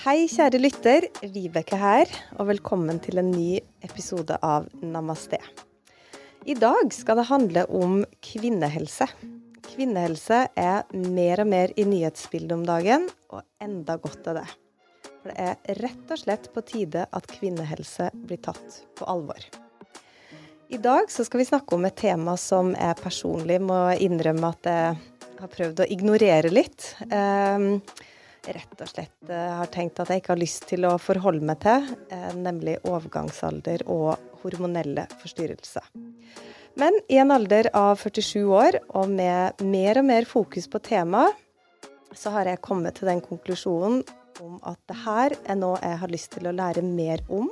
Hei, kjære lytter. Vibeke her, og velkommen til en ny episode av Namaste. I dag skal det handle om kvinnehelse. Kvinnehelse er mer og mer i nyhetsbildet om dagen, og enda godt er det. For det er rett og slett på tide at kvinnehelse blir tatt på alvor. I dag skal vi snakke om et tema som jeg personlig må innrømme at jeg har prøvd å ignorere litt. Eh, rett og slett eh, har tenkt at jeg ikke har lyst til å forholde meg til, eh, nemlig overgangsalder og hormonelle forstyrrelser. Men i en alder av 47 år, og med mer og mer fokus på temaet, så har jeg kommet til den konklusjonen om at det her er noe jeg har lyst til å lære mer om.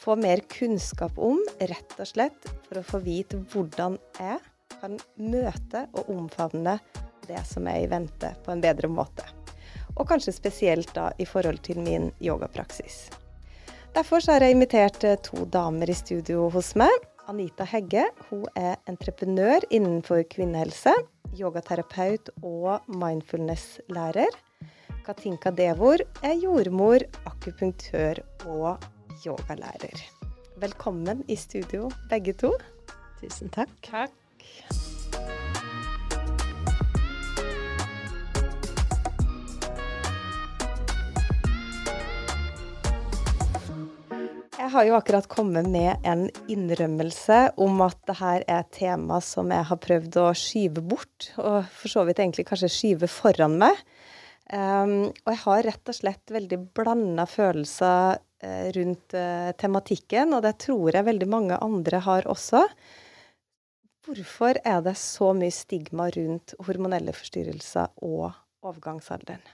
Få mer kunnskap om, rett og slett for å få vite hvordan jeg kan møte og omfavne det som er i vente, på en bedre måte og kanskje spesielt da i forhold til min yogapraksis. Derfor har jeg invitert eh, to damer i studio hos meg. Anita Hegge hun er entreprenør innenfor kvinnehelse, yogaterapeut og mindfulness-lærer. Katinka Devor er jordmor, akupunktør og yogalærer. Velkommen i studio, begge to. Tusen takk. Takk. Jeg har jo akkurat kommet med en innrømmelse om at det her er et tema som jeg har prøvd å skyve bort, og for så vidt egentlig kanskje skyve foran meg. Um, og jeg har rett og slett veldig blanda følelser uh, rundt uh, tematikken, og det tror jeg veldig mange andre har også. Hvorfor er det så mye stigma rundt hormonelle forstyrrelser og overgangsalderen?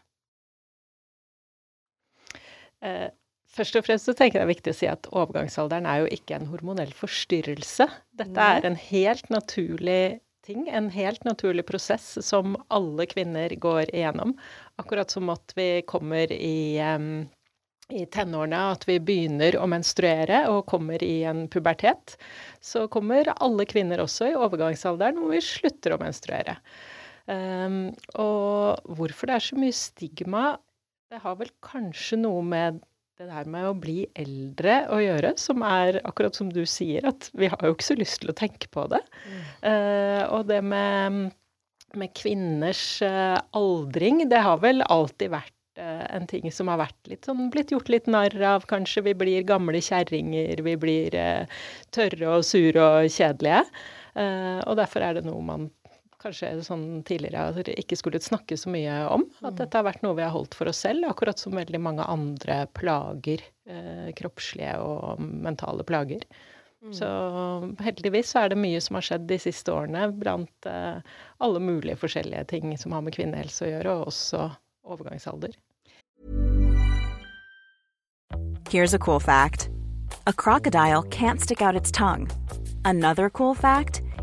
Uh Først og fremst så tenker jeg det er viktig å si at overgangsalderen er jo ikke en hormonell forstyrrelse. Dette er en helt naturlig ting, en helt naturlig prosess som alle kvinner går igjennom. Akkurat som at vi kommer i, um, i tenårene, at vi begynner å menstruere og kommer i en pubertet, så kommer alle kvinner også i overgangsalderen hvor vi slutter å menstruere. Um, og hvorfor det er så mye stigma, det har vel kanskje noe med det der med å bli eldre å gjøre, som er akkurat som du sier, at vi har jo ikke så lyst til å tenke på det. Mm. Uh, og det med, med kvinners uh, aldring, det har vel alltid vært uh, en ting som har vært litt sånn blitt gjort litt narr av, kanskje. Vi blir gamle kjerringer, vi blir tørre og sure og kjedelige. og derfor er det noe man kanskje sånn tidligere ikke skulle snakke så mye om. At mm. dette har vært noe vi har holdt for oss selv, akkurat som veldig mange andre plager. Eh, kroppslige og mentale plager. Mm. Så heldigvis så er det mye som har skjedd de siste årene blant eh, alle mulige forskjellige ting som har med kvinnehelse å gjøre, og også overgangsalder. Here's a cool fact. A crocodile can't stick out its tongue. Another cool fact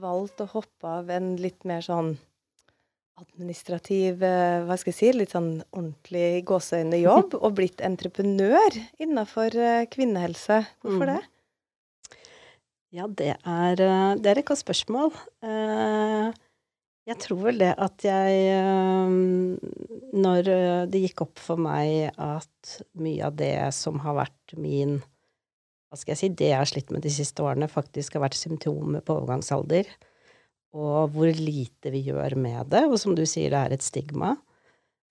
valgt å hoppe av en litt mer sånn administrativ, eh, hva skal jeg si, litt sånn ordentlig gåseøyne jobb, og blitt entreprenør innenfor eh, kvinnehelse. Hvorfor mm. det? Ja, det er, eh, det er et godt spørsmål. Jeg tror vel det at jeg Når det gikk opp for meg at mye av det som har vært min skal jeg si, det jeg har slitt med de siste årene, faktisk har vært symptomer på overgangsalder, og hvor lite vi gjør med det, og som du sier, det er et stigma,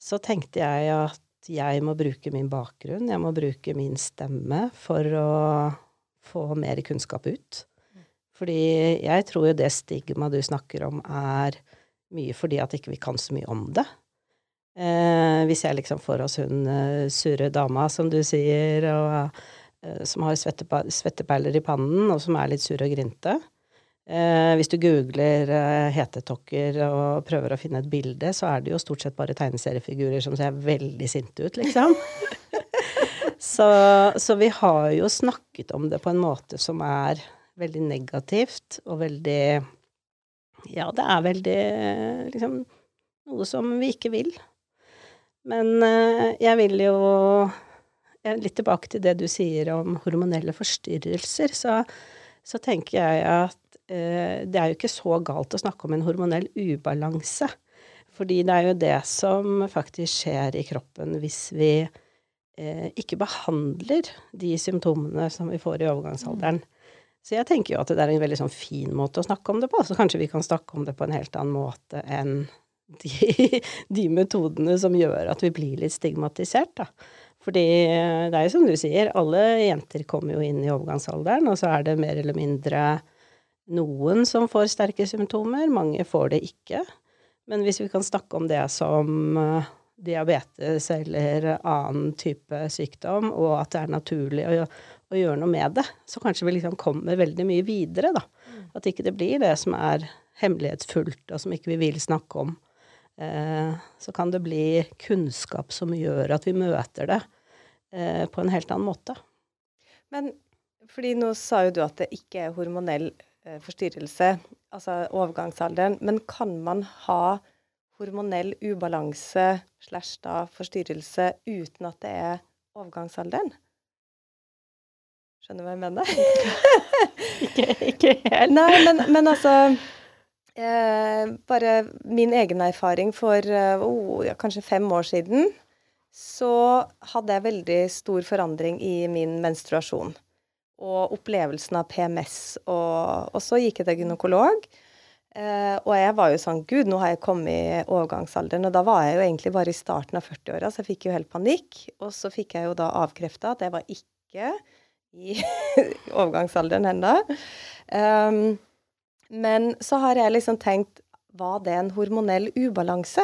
så tenkte jeg at jeg må bruke min bakgrunn, jeg må bruke min stemme for å få mer kunnskap ut. Fordi jeg tror jo det stigmaet du snakker om, er mye fordi at ikke vi kan så mye om det. Eh, hvis jeg liksom får oss hun uh, sure dama, som du sier, og Eh, som har svetteperler i pannen, og som er litt sur og grinte. Eh, hvis du googler eh, hetetokker og prøver å finne et bilde, så er det jo stort sett bare tegneseriefigurer som ser veldig sinte ut, liksom. Så, så, vi har jo snakket om det på en måte som er veldig negativt og veldig Ja, det er veldig liksom noe som vi ikke vil. Men jeg vil jo Litt tilbake til det du sier om hormonelle forstyrrelser, så, så tenker jeg at eh, det er jo ikke så galt å snakke om en hormonell ubalanse. Fordi det er jo det som faktisk skjer i kroppen hvis vi eh, ikke behandler de symptomene som vi får i overgangsalderen. Så jeg tenker jo at det er en veldig sånn fin måte å snakke om det på. Så kanskje vi kan snakke om det på en helt annen måte enn de, de metodene som gjør at vi blir litt stigmatisert, da. Fordi det er jo som du sier, alle jenter kommer jo inn i overgangsalderen, og så er det mer eller mindre noen som får sterke symptomer, mange får det ikke. Men hvis vi kan snakke om det som uh, diabetes eller annen type sykdom, og at det er naturlig å, å, gjøre noe med det, så kanskje vi liksom kommer veldig mye videre, da. Mm. At ikke det blir det som er hemmelighetsfullt, og som ikke vi vil snakke om. Uh, så kan det bli kunnskap som gjør at vi møter det uh, på en helt annen måte. Men fordi nå sa jo du at det ikke er hormonell forstyrrelse altså overgangsalderen. Men kan man ha hormonell ubalanse slash da forstyrrelse uten at det er overgangsalderen? Skjønner du hva jeg mener? ikke, ikke, helt. Nei, men, men altså eh, Bare min egen erfaring for oh, ja, kanskje fem år siden, så hadde jeg veldig stor forandring i min menstruasjon og opplevelsen av PMS. Og, og så gikk jeg til gynekolog. Eh, og jeg var jo sånn Gud, nå har jeg kommet i overgangsalderen. Og da var jeg jo egentlig bare i starten av 40-åra, så jeg fikk jo helt panikk. Og så fikk jeg jo da avkrefta at jeg var ikke i overgangsalderen ennå. Um, men så har jeg liksom tenkt Var det en hormonell ubalanse?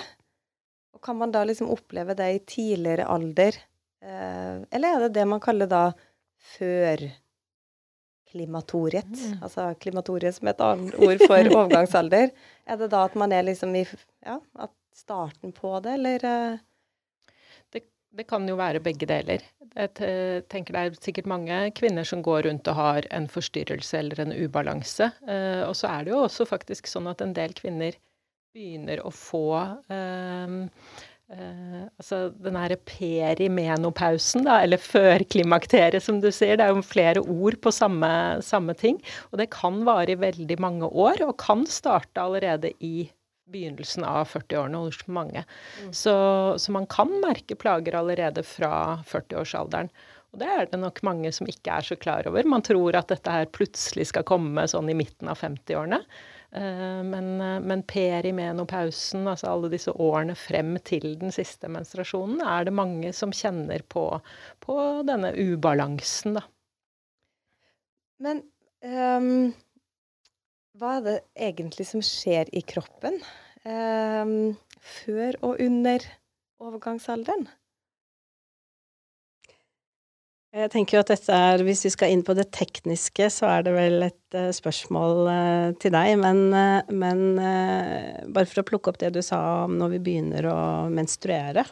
Og kan man da liksom oppleve det i tidligere alder? Uh, eller er det det man kaller da før klimatoriet, mm. altså klimatoriet som et annet ord for overgangsalder, er det da at man er liksom i Ja, at starten på det, eller? Det, det kan jo være begge deler. Jeg tenker det er sikkert mange kvinner som går rundt og har en forstyrrelse eller en ubalanse. Eh, og så er det jo også faktisk sånn at en del kvinner begynner å få um, Uh, altså den herre perimenopausen, da, eller førklimakteriet, som du sier. Det er jo flere ord på samme, samme, ting. Og det kan vare i veldig mange år, og kan starte allerede i begynnelsen av 40-årene hos mange. Mm. Så, så, man kan merke plager allerede fra 40-årsalderen. Og det er det nok mange som ikke er så klar over. Man tror at dette her plutselig skal komme sånn i midten av 50-årene. Eh, men, men perimenopausen, altså alle disse årene frem til den siste menstruasjonen, er det mange som kjenner på, på denne ubalansen, da. Men um, hva er det egentlig som skjer i kroppen eh, før og under overgangsalderen? Jeg tenker jo at dette er, Hvis vi skal inn på det tekniske, så er det vel et uh, spørsmål uh, til deg. Men, uh, men bare for å plukke opp det du sa om når vi begynner å menstruere,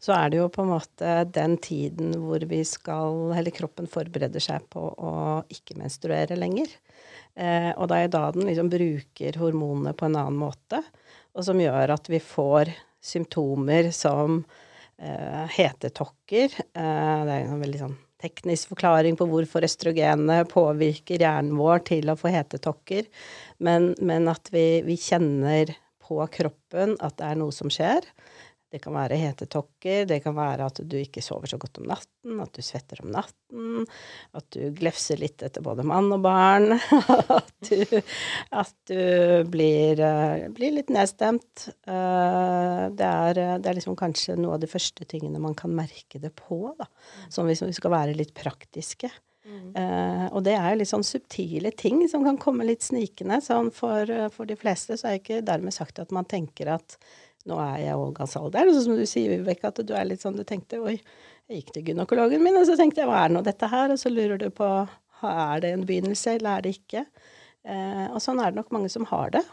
så er det jo på en måte den tiden hvor vi skal Eller kroppen forbereder seg på å ikke menstruere lenger. Og det er da den liksom bruker hormonene på en annen måte, og som gjør at vi får symptomer som hetetokker. det er en veldig sånn teknisk forklaring på hvorfor østrogenet påvirker hjernen vår til å få hetetokker, men, men at vi, vi, kjenner på kroppen at det er noe som skjer. Det kan være hetetokker, det kan være at du ikke sover så godt om natten, at du svetter om natten, at du glefser litt etter både mann og barn, at du, at du blir, uh, blir, litt nedstemt. Uh, det, er, det, er, liksom kanskje noe av de første tingene man kan merke det på, da. Sånn hvis vi skal være litt praktiske. Mm. Uh, og det er jo litt sånn subtile ting som kan komme litt snikende. Sånn for, for de fleste så er ikke dermed sagt at man tenker at nå er jeg overgangsalderen. Og så som du sier, Vibeke, at du er litt sånn Du tenkte oi, jeg gikk til gynekologen min, og så tenkte jeg hva er nå dette her? Og så lurer du på er det en begynnelse, eller er det ikke? Eh, og sånn er det nok mange som har det.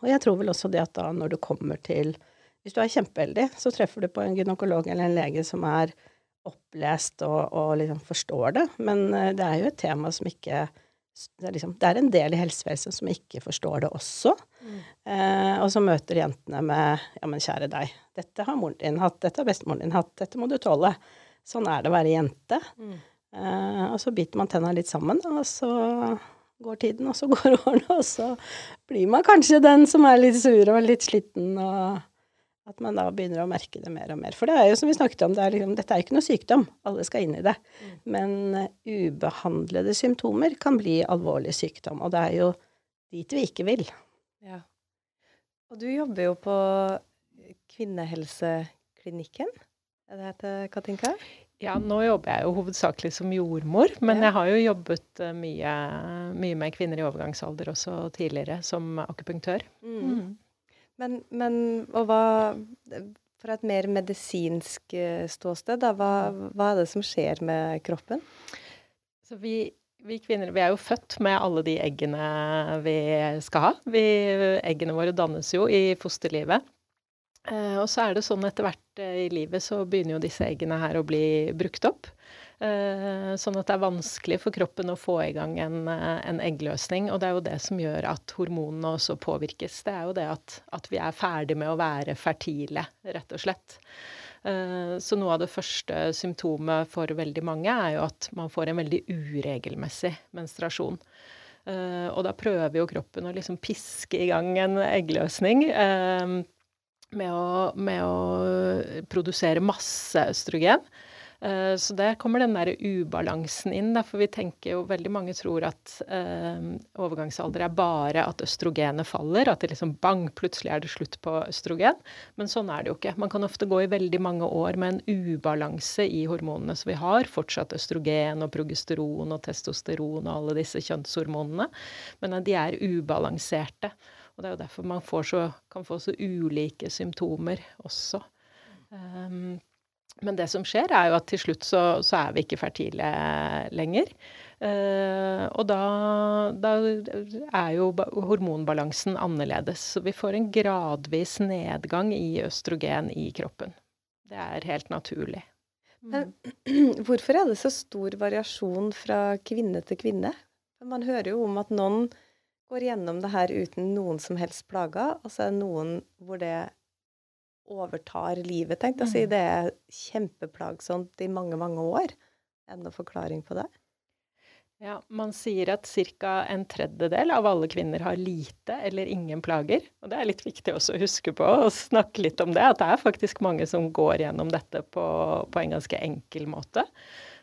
Og jeg tror vel også det at da når du kommer til Hvis du er kjempeheldig, så treffer du på en gynekolog eller en lege som er opplest og, og liksom forstår det, men eh, det er jo et tema som ikke det er, liksom, det er en del i helsevesenet som ikke forstår det også. Mm. Eh, og så møter jentene med Ja, men kjære deg, dette har moren din hatt, dette har bestemoren din hatt, dette må du tåle. Sånn er det å være jente. Mm. Eh, og så biter man tenna litt sammen, og så går tiden, og så går årene, og så blir man kanskje den som er litt sur og litt sliten og at man da begynner å merke det mer og mer. For det er jo som vi snakket om, det er liksom, dette er ikke noe sykdom. Alle skal inn i det. Mm. Men uh, ubehandlede symptomer kan bli alvorlig sykdom. Og det er jo dit vi ikke vil. Ja. Og du jobber jo på Kvinnehelseklinikken. Er det heter Katinka? Ja, nå jobber jeg jo hovedsakelig som jordmor, men ja. jeg har jo jobbet eh, mye, mye, med kvinner i overgangsalder også tidligere, som akupunktør. Mm. Men, men og hva Fra et mer medisinsk eh, ståsted, da, hva, hva er det som skjer med kroppen? Så vi, vi kvinner vi er jo født med alle de eggene vi skal ha. Vi, eggene våre dannes jo i fosterlivet. Eh, og så er det sånn etter hvert eh, i livet så begynner jo disse eggene her å bli brukt opp. Eh, sånn at det er vanskelig for kroppen å få i gang en, eh, en, eggløsning. Og det er jo det som gjør at hormonene også påvirkes. Det er jo det at, at vi er ferdig med å være fertile, rett og slett. Eh, så noe av det første symptomet for veldig mange er jo at man får en veldig uregelmessig menstruasjon. Og da prøver jo kroppen å liksom piske i gang en eggløsning. Med å, med å produsere masse østrogen. Eh, så der kommer den der ubalansen inn. For vi tenker jo veldig mange tror at eh, overgangsalder er bare at østrogenet faller. At det liksom bang, plutselig er det slutt på østrogen. Men sånn er det jo ikke. Man kan ofte gå i veldig mange år med en ubalanse i hormonene. Så vi har fortsatt østrogen og progesteron og testosteron og alle disse kjønnshormonene. Men de er ubalanserte. Og det er jo derfor man så, kan få så ulike symptomer også. Um, men det som skjer, er jo at til slutt så, så er vi ikke fertile lenger. Uh, og da, da, er jo hormonbalansen annerledes. Så vi får en gradvis nedgang i østrogen i kroppen. Det er helt naturlig. Men hvorfor er det så stor variasjon fra kvinne til kvinne? Man hører jo om at noen går gjennom det her uten noen som helst plager, og så er det noen hvor det overtar livet, tenkte jeg å si. Mm. Det er kjempeplagsomt i mange, mange år. Er det noen forklaring på det? Ja, Man sier at ca. en tredjedel av alle kvinner har lite eller ingen plager. Og det er litt viktig også å huske på og snakke litt om det, at det er faktisk mange som går gjennom dette på, på en ganske enkel måte.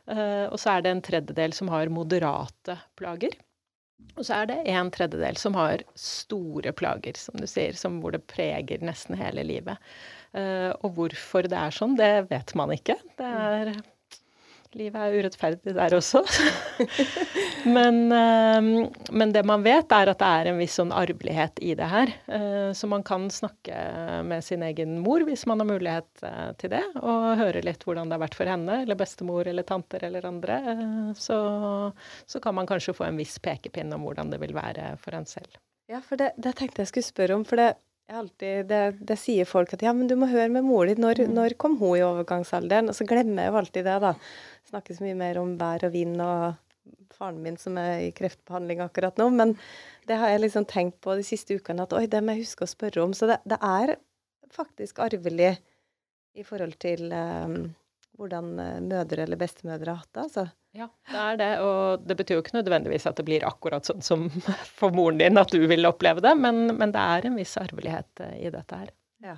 Uh, og så er det en tredjedel som har moderate plager. Og så er det en tredjedel som har store plager, som du sier, som hvor det preger nesten hele livet. Uh, og hvorfor det er sånn, det vet man ikke. Det er Livet er urettferdig der også. men, uh, men, det man vet, er at det er en viss sånn arvelighet i det her. Uh, så man kan snakke med sin egen mor hvis man har mulighet til det, og høre litt hvordan det har vært for henne, eller bestemor eller tanter eller andre. Så, så, kan man kanskje få en viss pekepinn om hvordan det vil være for en selv. Ja, for det, det tenkte jeg skulle spørre om. for det Alltid, det, det, sier folk at ja, men du må høre med mor di. Når, mm. når, kom hun i overgangsalderen? Og så glemmer jeg jo alltid det, da. Snakker så mye mer om vær og vind og faren min som er i kreftbehandling akkurat nå. Men det har jeg liksom tenkt på de siste ukene at oi, det må jeg huske å spørre om. Så det, det er faktisk arvelig i forhold til um, hvordan eh, mødre eller bestemødre har hatt det. altså. Ja, det er det. Og det betyr jo ikke nødvendigvis at det blir akkurat sånn som for moren din at du vil oppleve det, men, men det er en viss arvelighet eh, i dette her. Ja.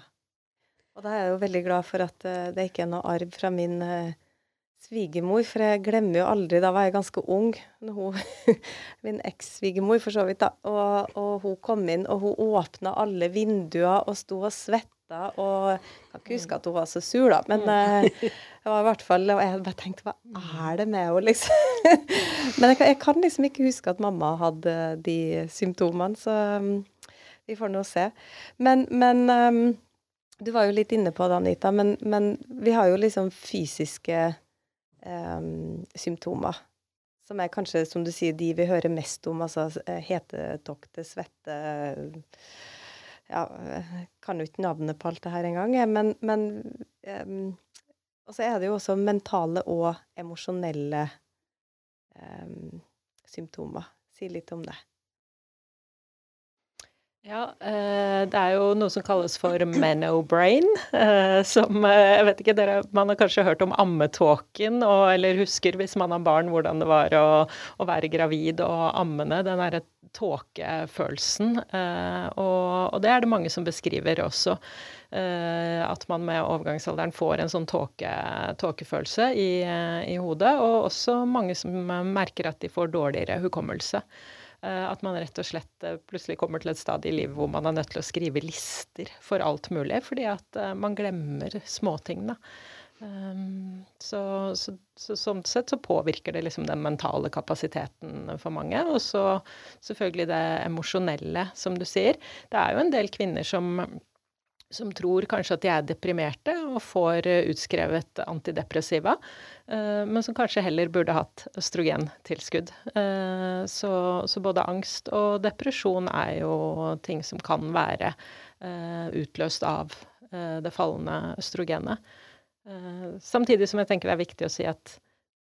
Og da er jeg jo veldig glad for at uh, det ikke er noe arv fra min uh, svigermor, for jeg glemmer jo aldri Da var jeg ganske ung. Hun, min eks-svigermor, for så vidt, da. Og, og, hun kom inn, og hun åpna alle vinduer og sto og svetta jenta. Og jeg kan ikke huske at hun var så sur, da, men uh, jeg var i hvert fall Og jeg bare tenkte hva er det med henne, liksom? men jeg kan, jeg kan, liksom ikke huske at mamma hadde de symptomene, så um, vi får nå se. Men, men um, du var jo litt inne på det, Anita, men, men vi har jo liksom fysiske um, symptomer. Som er kanskje, som du sier, de vi hører mest om. Altså hetetokter, svette ja, kan jo ikke navnet på alt det her engang, men, men um, Og så er det jo også mentale og emosjonelle um, symptomer. Si litt om det. Ja, eh, det er jo noe som kalles for menobrain. Eh, som eh, Jeg vet ikke, dere Man har kanskje hørt om ammetåken, eller husker hvis man har barn hvordan det var å, å være gravid og ammende. Den derre tåkefølelsen. Og, og, det er det mange som beskriver også. At man med overgangsalderen får en sånn tåke, tåkefølelse i, i hodet. Og også mange som merker at de får dårligere hukommelse. Eh, at man rett og slett eh, plutselig kommer til et stadium i livet hvor man er nødt til å skrive lister for alt mulig, fordi at eh, man glemmer småting, da. Um, så, så, så, sånn sett så påvirker det liksom den mentale kapasiteten for mange. Og så selvfølgelig det emosjonelle, som du sier. Det er jo en del kvinner som som tror kanskje at de er deprimerte og får eh, utskrevet antidepressiva, eh, men som kanskje heller burde hatt østrogentilskudd. Eh, så, så, både angst og depresjon er jo ting som kan være utløst av det fallende østrogenet. Samtidig som jeg tenker det er viktig å si at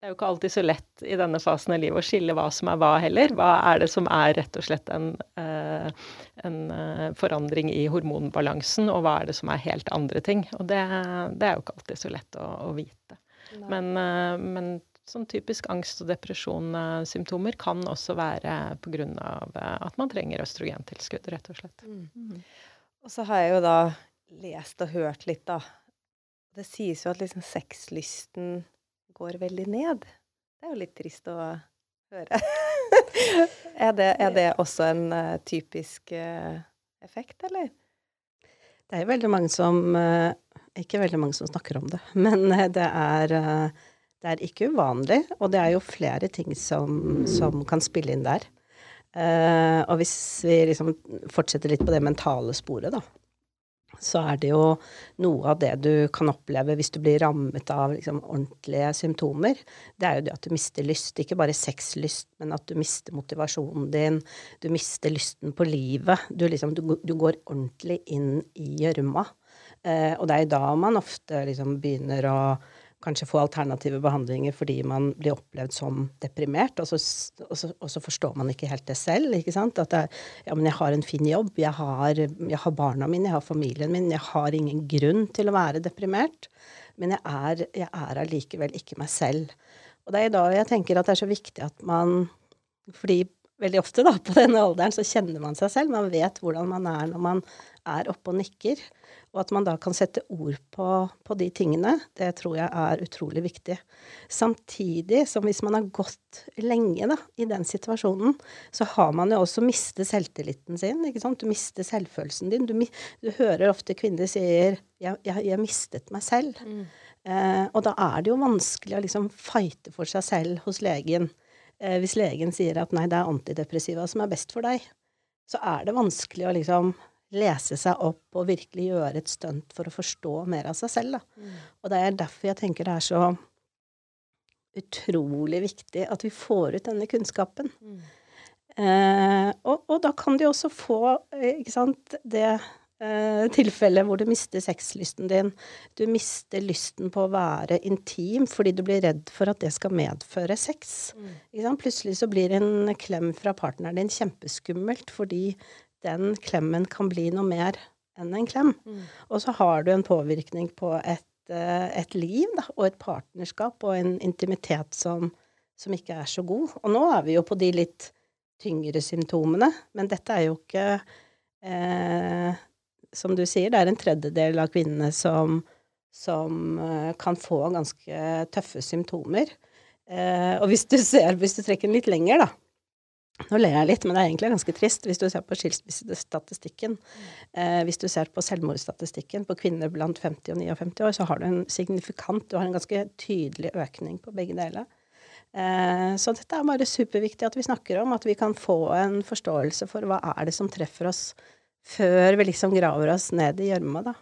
det er jo ikke alltid så lett i denne fasen av livet å skille hva som er hva heller. Hva er det som er rett og slett en, eh, en eh, forandring i hormonbalansen, og hva er det som er helt andre ting? Og det, det er jo ikke alltid så lett å, å vite. Men, eh, men, sånn typisk angst- og depresjonssymptomer kan også være pga. at man trenger østrogentilskudd, rett og slett. Mm. Mm. Og så har jeg jo da lest og hørt litt, da. Det sies jo at liksom sexlysten går veldig ned. Det er jo litt trist å høre. er, det, er, det, også en uh, typisk uh, effekt, eller? Det er jo veldig mange som uh, Ikke veldig mange som snakker om det, men det er, det er ikke uvanlig. Og det er jo flere ting som, som kan spille inn der. og hvis vi liksom fortsetter litt på det mentale sporet, da så er det jo noe av det du kan oppleve hvis du blir rammet av liksom, ordentlige symptomer. Det er jo det at du mister lyst. Ikke bare sexlyst, men at du mister motivasjonen din. Du mister lysten på livet. Du, liksom, du, du går ordentlig inn i gjørma. Eh, og det er jo da man ofte liksom begynner å kanskje få alternative behandlinger fordi man blir opplevd som deprimert, og så, og så, og så forstår man ikke helt det selv. ikke sant? At det, ja, men jeg har en fin jobb, jeg har, jeg har, barna mine, jeg har familien min, jeg har ingen grunn til å være deprimert. Men jeg er, allikevel ikke meg selv. Og det er da jeg tenker at det er så viktig at man Fordi veldig ofte da, på denne alderen så kjenner man seg selv. Man vet hvordan man er når man er oppe og nikker. Og at man da kan sette ord på, på, de tingene, det tror jeg er utrolig viktig. Samtidig som hvis man har gått lenge da, i den situasjonen, så har man jo også mistet selvtilliten sin. ikke sant? Du mister selvfølelsen din. Du, du hører ofte kvinner sier jeg, jeg, jeg mistet meg selv'. Mm. Eh, og da er det jo vanskelig å liksom fighte for seg selv hos legen. Eh, hvis legen sier at 'nei, det er antidepressiva som er best for deg', så er det vanskelig å liksom lese seg opp og virkelig gjøre et stunt for å forstå mer av seg selv. Da. Mm. Og det er derfor jeg tenker det er så utrolig viktig at vi får ut denne kunnskapen. Mm. Eh, og, og, da kan de også få eh, ikke sant, det eh, tilfellet hvor du mister sexlysten din. Du mister lysten på å være intim fordi du blir redd for at det skal medføre sex. Mm. Plutselig så blir en klem fra partneren din kjempeskummelt fordi den klemmen kan bli noe mer enn en klem. Mm. Og så har du en påvirkning på et, eh, et liv da, og et partnerskap og en intimitet som, som, ikke er så god. Og nå er vi jo på de litt tyngre symptomene, men dette er jo ikke eh, Som du sier, det er en tredjedel av kvinnene som, som eh, kan få ganske tøffe symptomer. Eh, og hvis du ser, hvis du trekker den litt lenger, da, nå ler jeg litt, men det er egentlig ganske trist hvis du ser på skilsmissestatistikken. Eh, hvis du ser på selvmordsstatistikken på kvinner blant 50 og 59 år, så har du en signifikant, du har en ganske tydelig økning på begge deler. Eh, så dette er bare superviktig at vi snakker om, at vi kan få en forståelse for hva er det som treffer oss før vi liksom graver oss ned i gjørma, da.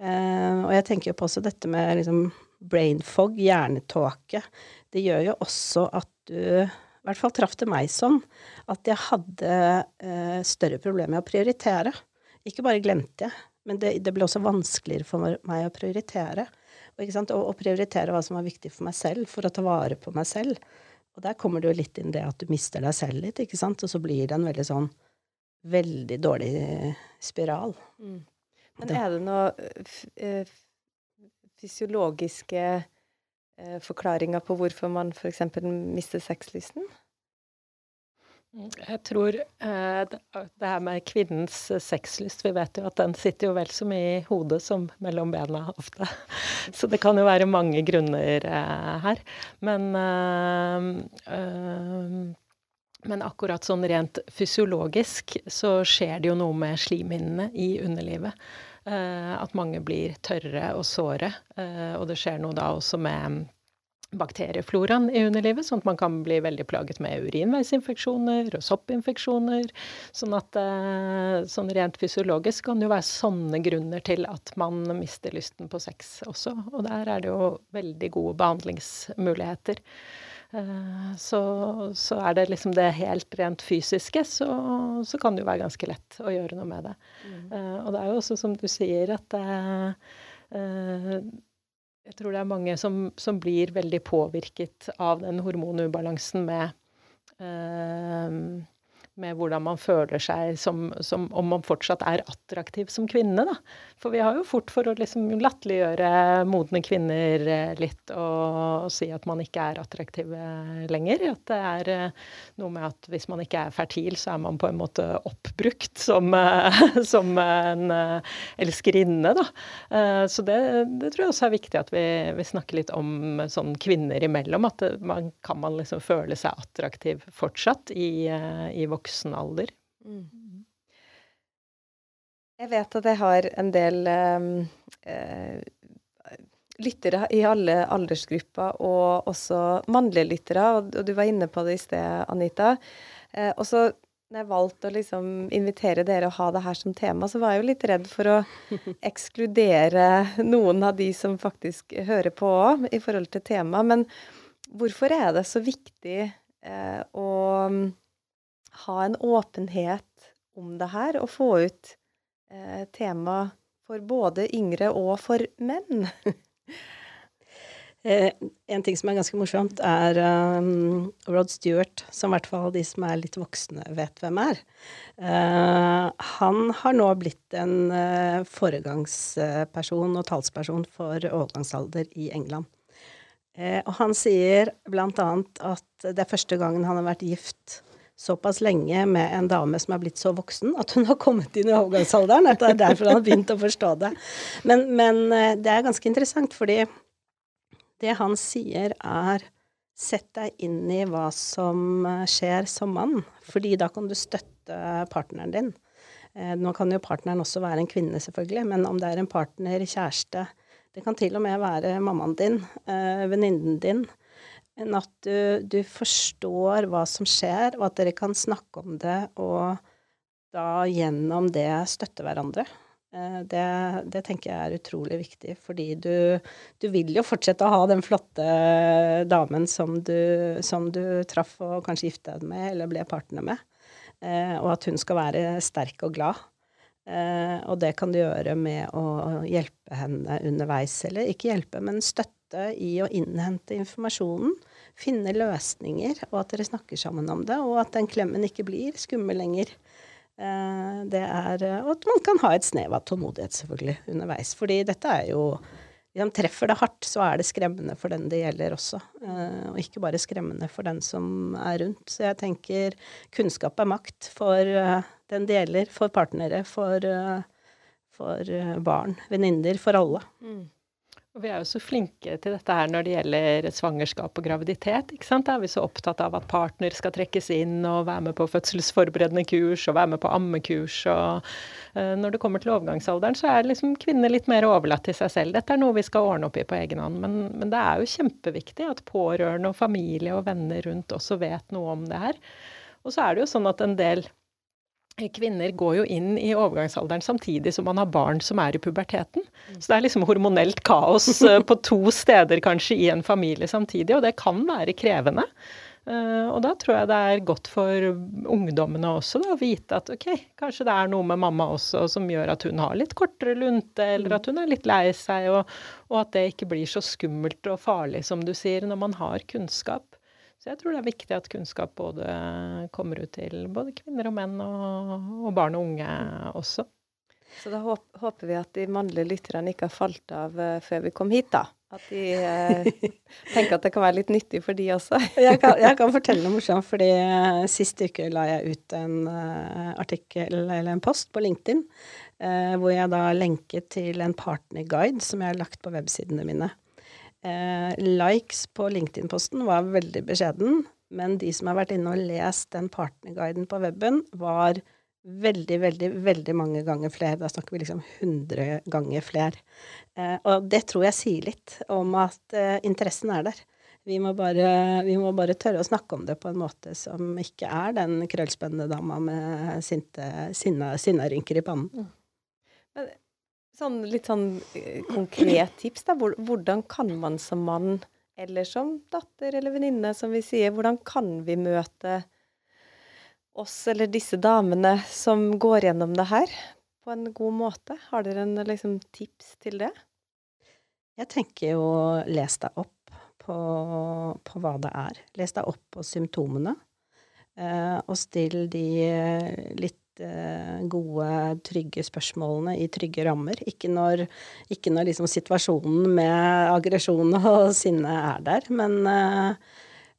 Eh, og jeg tenker jo på også dette med liksom brain fog, hjernetåke. Det gjør jo også at du i hvert fall traff det meg sånn at jeg hadde eh, større problemer med å prioritere. Ikke bare glemte jeg, men det, det, ble også vanskeligere for meg å prioritere. Og og, og prioritere hva som var viktig for meg selv, for å ta vare på meg selv. Og der kommer det jo litt inn det at du mister deg selv litt, ikke sant, og så blir det en veldig sånn veldig dårlig spiral. Mm. Men er det noe fysiologiske eh, forklaringer på hvorfor man f.eks. mister sexlysten? Jeg tror eh, det her med kvinnens sexlyst Vi vet jo at den sitter jo vel så mye i hodet som mellom bena ofte. Så det kan jo være mange grunner eh, her. Men, men akkurat sånn rent fysiologisk så skjer det jo noe med slimhinnene i underlivet. At mange blir tørre og såre. Og det skjer noe da også med bakteriefloraen i underlivet, sånn at man kan bli veldig plaget med urinveisinfeksjoner og soppinfeksjoner. Sånn at eh, sånn rent fysiologisk kan det jo være sånne grunner til at man mister lysten på sex også. Og der er det jo veldig gode behandlingsmuligheter. Eh, så, så er det liksom det helt rent fysiske, så, så, kan det jo være ganske lett å gjøre noe med det. Mm. Eh, og det er jo også som du sier, at det jeg tror det er mange som, som blir veldig påvirket av den hormonubalansen med eh, med hvordan man føler seg som, som, om man fortsatt er attraktiv som kvinne, da. For vi har jo fort for å liksom latterliggjøre modne kvinner eh, litt og, si at man ikke er attraktiv lenger. At det er eh, noe med at hvis man ikke er fertil, så er man på en måte oppbrukt som, eh, som en elskerinne, da. Så det, det, tror jeg også er viktig at vi, vi snakker litt om sånn kvinner imellom. At man, kan man liksom føle seg attraktiv fortsatt i, i voksen voksen alder. Mm. Jeg vet at jeg har en del ehm, eh, lyttere i alle aldersgrupper, og også mannlige lyttere, og, og du var inne på det i sted, Anita. Eh, og så når jeg valgte å liksom invitere dere og ha det her som tema, så var jeg jo litt redd for å ekskludere noen av de som faktisk hører på òg, i forhold til temaet. Men hvorfor er det så viktig eh, å ha en åpenhet om det her, og få ut eh, tema for både yngre og for menn. eh, en ting som er ganske morsomt, er um, Rod Stewart, som i hvert fall de som er litt voksne, vet hvem er. Uh, han har nå blitt en uh, foregangsperson og talsperson for overgangsalder i England. Uh, og han sier blant annet at det er første gangen han har vært gift såpass lenge med en dame som er blitt så voksen at hun har kommet inn i overgangsalderen. At det er derfor han har begynt å forstå det. Men, men eh, det er ganske interessant, fordi det han sier, er Sett deg inn i hva som eh, skjer som mann, fordi da kan du støtte partneren din. Eh, nå kan jo partneren også være en kvinne, selvfølgelig, men om det er en partner, kjæreste Det kan til og med være mammaen din, venninnen din, enn at du, du, forstår hva som skjer, og at dere kan snakke om det, og da gjennom det støtte hverandre. Eh, det, det, tenker jeg er utrolig viktig, fordi du, du, vil jo fortsette å ha den flotte damen som du, som du traff og kanskje gifta deg med eller ble partner med, eh, og at hun skal være sterk og glad. Eh, og det kan du gjøre med å hjelpe henne underveis, eller ikke hjelpe, men støtte i å innhente informasjonen finne løsninger, og at dere snakker sammen om det, og at den klemmen ikke blir skummel lenger. Eh, det er, Og at man kan ha et snev av tålmodighet, selvfølgelig, underveis. Fordi dette er jo Hvis man treffer det hardt, så er det skremmende for den det gjelder også. Eh, og ikke bare skremmende for den som er rundt. Så jeg tenker kunnskap er makt for eh, den det gjelder, for partnere, for, for barn, venninner, for alle. Mm. Vi er jo så flinke til dette her når det gjelder svangerskap og graviditet. ikke sant? Da er vi så opptatt av at partner skal trekkes inn og være med på fødselsforberedende kurs og være med på ammekurs. og uh, Når det kommer til overgangsalderen, så er liksom kvinner litt mer overlatt til seg selv. Dette er noe vi skal ordne opp i på egen hånd. Men, men det er jo kjempeviktig at pårørende og familie og venner rundt også vet noe om det her. Og så er det jo sånn at en del kvinner går jo inn i overgangsalderen samtidig som man har barn som er i puberteten. Så det er liksom hormonelt kaos eh, på to steder kanskje i en familie samtidig, og det kan være krevende. Uh, og da tror jeg det er godt for ungdommene også da, å vite at ok, kanskje det er noe med mamma også som gjør at hun har litt kortere lunte, eller at hun er litt lei seg, og, og at det ikke blir så skummelt og farlig som du sier, når man har kunnskap. Så jeg tror det er viktig at kunnskap både kommer ut til både kvinner og menn, og, og barn og unge også. Så da håper vi at de mannlige lytterne ikke har falt av uh, før vi kom hit, da. At de uh, tenker at det kan være litt nyttig for de også. jeg, kan, jeg, kan, fortelle noe morsomt, fordi uh, sist uke la jeg ut en artikkel, eller en post, på LinkedIn, hvor jeg da lenket til en partnerguide som jeg har lagt på websidene mine. Likes på LinkedIn-posten var veldig beskjeden, men de som har vært inne og lest den partnerguiden på weben, var veldig, veldig, veldig mange ganger flere. Da snakker vi liksom 100 ganger flere. Eh, og det tror jeg sier litt om at eh, interessen er der. Vi må, bare, vi må, bare, tørre å snakke om det på en måte som ikke er den krøllspennende dama med sinte, sinna, sinnarynker i pannen. Mm. Sånn, litt sånn eh, konkret tips, da. Hvordan kan man som mann, eller som datter eller venninne, som vi sier, hvordan kan vi møte oss eller disse damene som går gjennom det her, på en god måte? Har dere en liksom, tips til det? Jeg tenker jo les deg opp på, på hva det er. Les deg opp på symptomene. Eh, og still de litt eh, gode, trygge spørsmålene i trygge rammer. Ikke når, ikke når liksom situasjonen med aggresjon og sinne er der, men eh,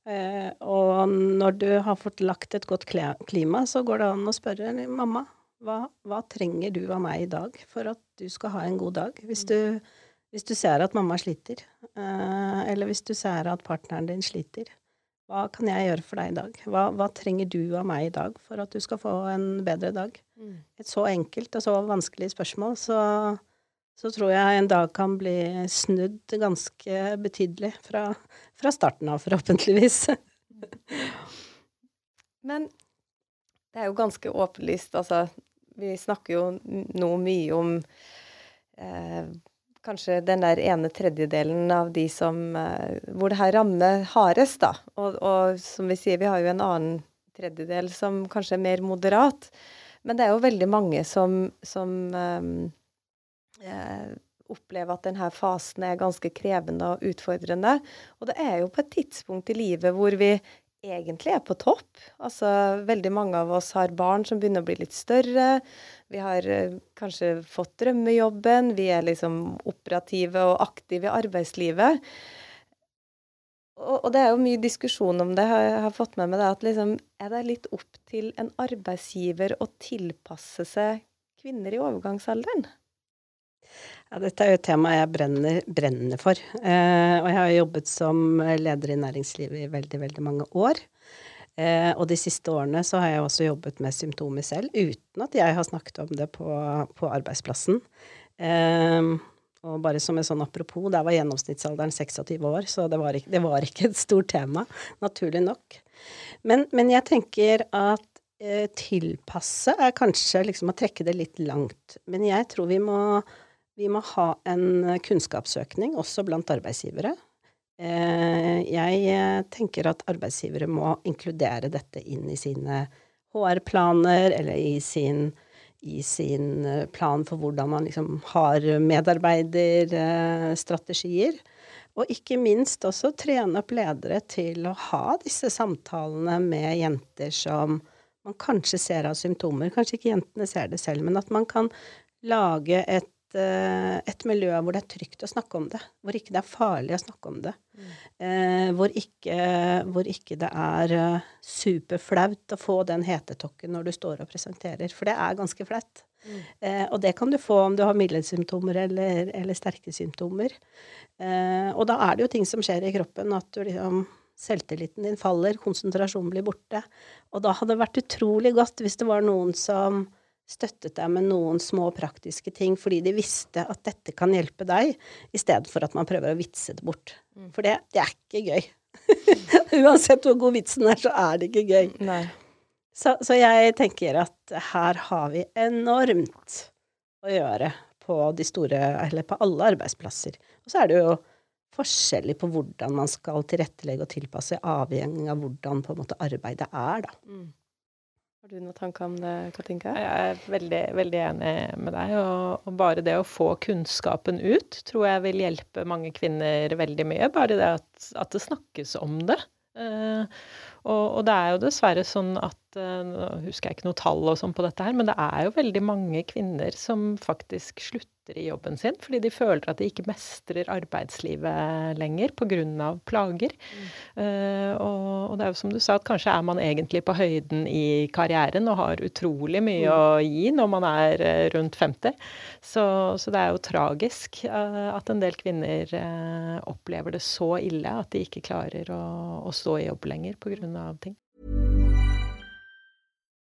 Eh, og når du har fått lagt et godt klima, så går det an å spørre mamma hva, hva trenger du av meg i dag for at du skal ha en god dag? Hvis du, hvis du ser at mamma sliter, eh, eller hvis du ser at partneren din sliter, hva kan jeg gjøre for deg i dag? Hva, hva, trenger du av meg i dag for at du skal få en bedre dag? Mm. Et så enkelt og så vanskelig spørsmål, så så tror jeg en dag kan bli snudd ganske betydelig fra, fra starten av, forhåpentligvis. Men det er jo ganske åpenlyst, altså Vi snakker jo nå mye om eh, kanskje den der ene tredjedelen av de som eh, Hvor det her rammer hardest, da. Og, og, som vi sier, vi har jo en annen tredjedel som kanskje er mer moderat. Men det er jo veldig mange som, som eh, eh, opplever at denne fasen er ganske krevende og utfordrende. Og det er jo på et tidspunkt i livet hvor vi egentlig er på topp. Altså, veldig mange av oss har barn som begynner å bli litt større. Vi har eh, kanskje fått drømmejobben. Vi er liksom operative og aktive i arbeidslivet. Og, og, det er jo mye diskusjon om det, jeg har fått med meg det, at liksom, er det litt opp til en arbeidsgiver å tilpasse seg kvinner i overgangsalderen? Ja, dette er jo et tema jeg brenner, brenner for. Eh, og jeg har jobbet som leder i næringslivet i veldig, veldig mange år. Eh, og de siste årene så har jeg også jobbet med symptomer selv, uten at jeg har snakket om det på, på arbeidsplassen. Eh, og bare som en sånn apropos, der var gjennomsnittsalderen 26 år, så det var ikke, det var ikke et stort tema, naturlig nok. Men, men jeg tenker at eh, tilpasse er kanskje liksom å trekke det litt langt. Men jeg tror vi må vi må ha en kunnskapsøkning også blant arbeidsgivere. Eh, jeg eh, tenker at arbeidsgivere må inkludere dette inn i sine HR-planer, eller i sin, i sin, eh, plan for hvordan man liksom har medarbeiderstrategier. Og ikke minst også trene opp ledere til å ha disse samtalene med jenter som man kanskje ser av symptomer. Kanskje ikke jentene ser det selv, men at man kan lage et Eh, et miljø hvor det er trygt å snakke om det. Hvor ikke det er farlig å snakke om det. Mm. Eh, hvor, ikke, hvor, ikke, det er uh, superflaut å få den hetetokken når du står og presenterer. For det er ganske flaut. Mm. Eh, og det kan du få om du har middelsymptomer eller, eller, sterke symptomer. Eh, og da er det jo ting som skjer i kroppen, at du liksom Selvtilliten din faller, konsentrasjonen blir borte. Og da hadde det vært utrolig godt hvis det var noen som støttet deg med noen små praktiske ting fordi de visste at dette kan hjelpe deg, i stedet for at man prøver å vitse det bort. Mm. For det, det er ikke gøy. Uansett hvor god vitsen er, så er det ikke gøy. Så, så, jeg tenker at her har vi enormt å gjøre på de store Eller på alle arbeidsplasser. Og så er det jo forskjellig på hvordan man skal tilrettelegge og tilpasse, avhengig av hvordan på en måte arbeidet er, da. Mm. Har du noen tanker om det, Katinka? Jeg er veldig, veldig enig med deg. Og, og, bare det å få kunnskapen ut tror jeg vil hjelpe mange kvinner veldig mye. Bare det at, at det snakkes om det. Uh, og, og, det er jo dessverre sånn at uh, Nå husker jeg ikke noe tall og sånn på dette her, men det er jo veldig mange kvinner som faktisk slutter i jobben sin fordi de føler at de ikke mestrer arbeidslivet lenger pga. plager. Mm. Uh, og, og, det er jo som du sa, at kanskje er man egentlig på høyden i karrieren og har utrolig mye mm. å gi når man er uh, rundt 50. Så, så, det er jo tragisk uh, at en del kvinner opplever det så ille at de ikke klarer å, å stå i jobb lenger pga. ting.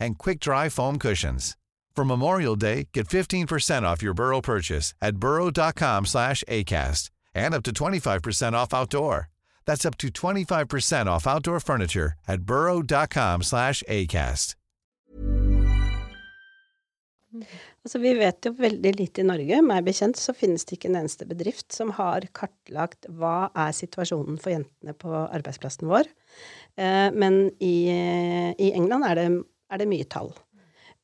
and quick-dry foam cushions. For Memorial Day, get 15% off your Burrow purchase at burrow.com slash ACAST and up to 25% off outdoor. That's up to 25% off outdoor furniture at burrow.com slash ACAST. Altså, vi vet jo veldig lite i Norge. Meg bekjent så finnes det ikke en eneste bedrift som har kartlagt hva er situasjonen for jentene på arbeidsplassen vår. Eh, men i, i England er det er det mye tall.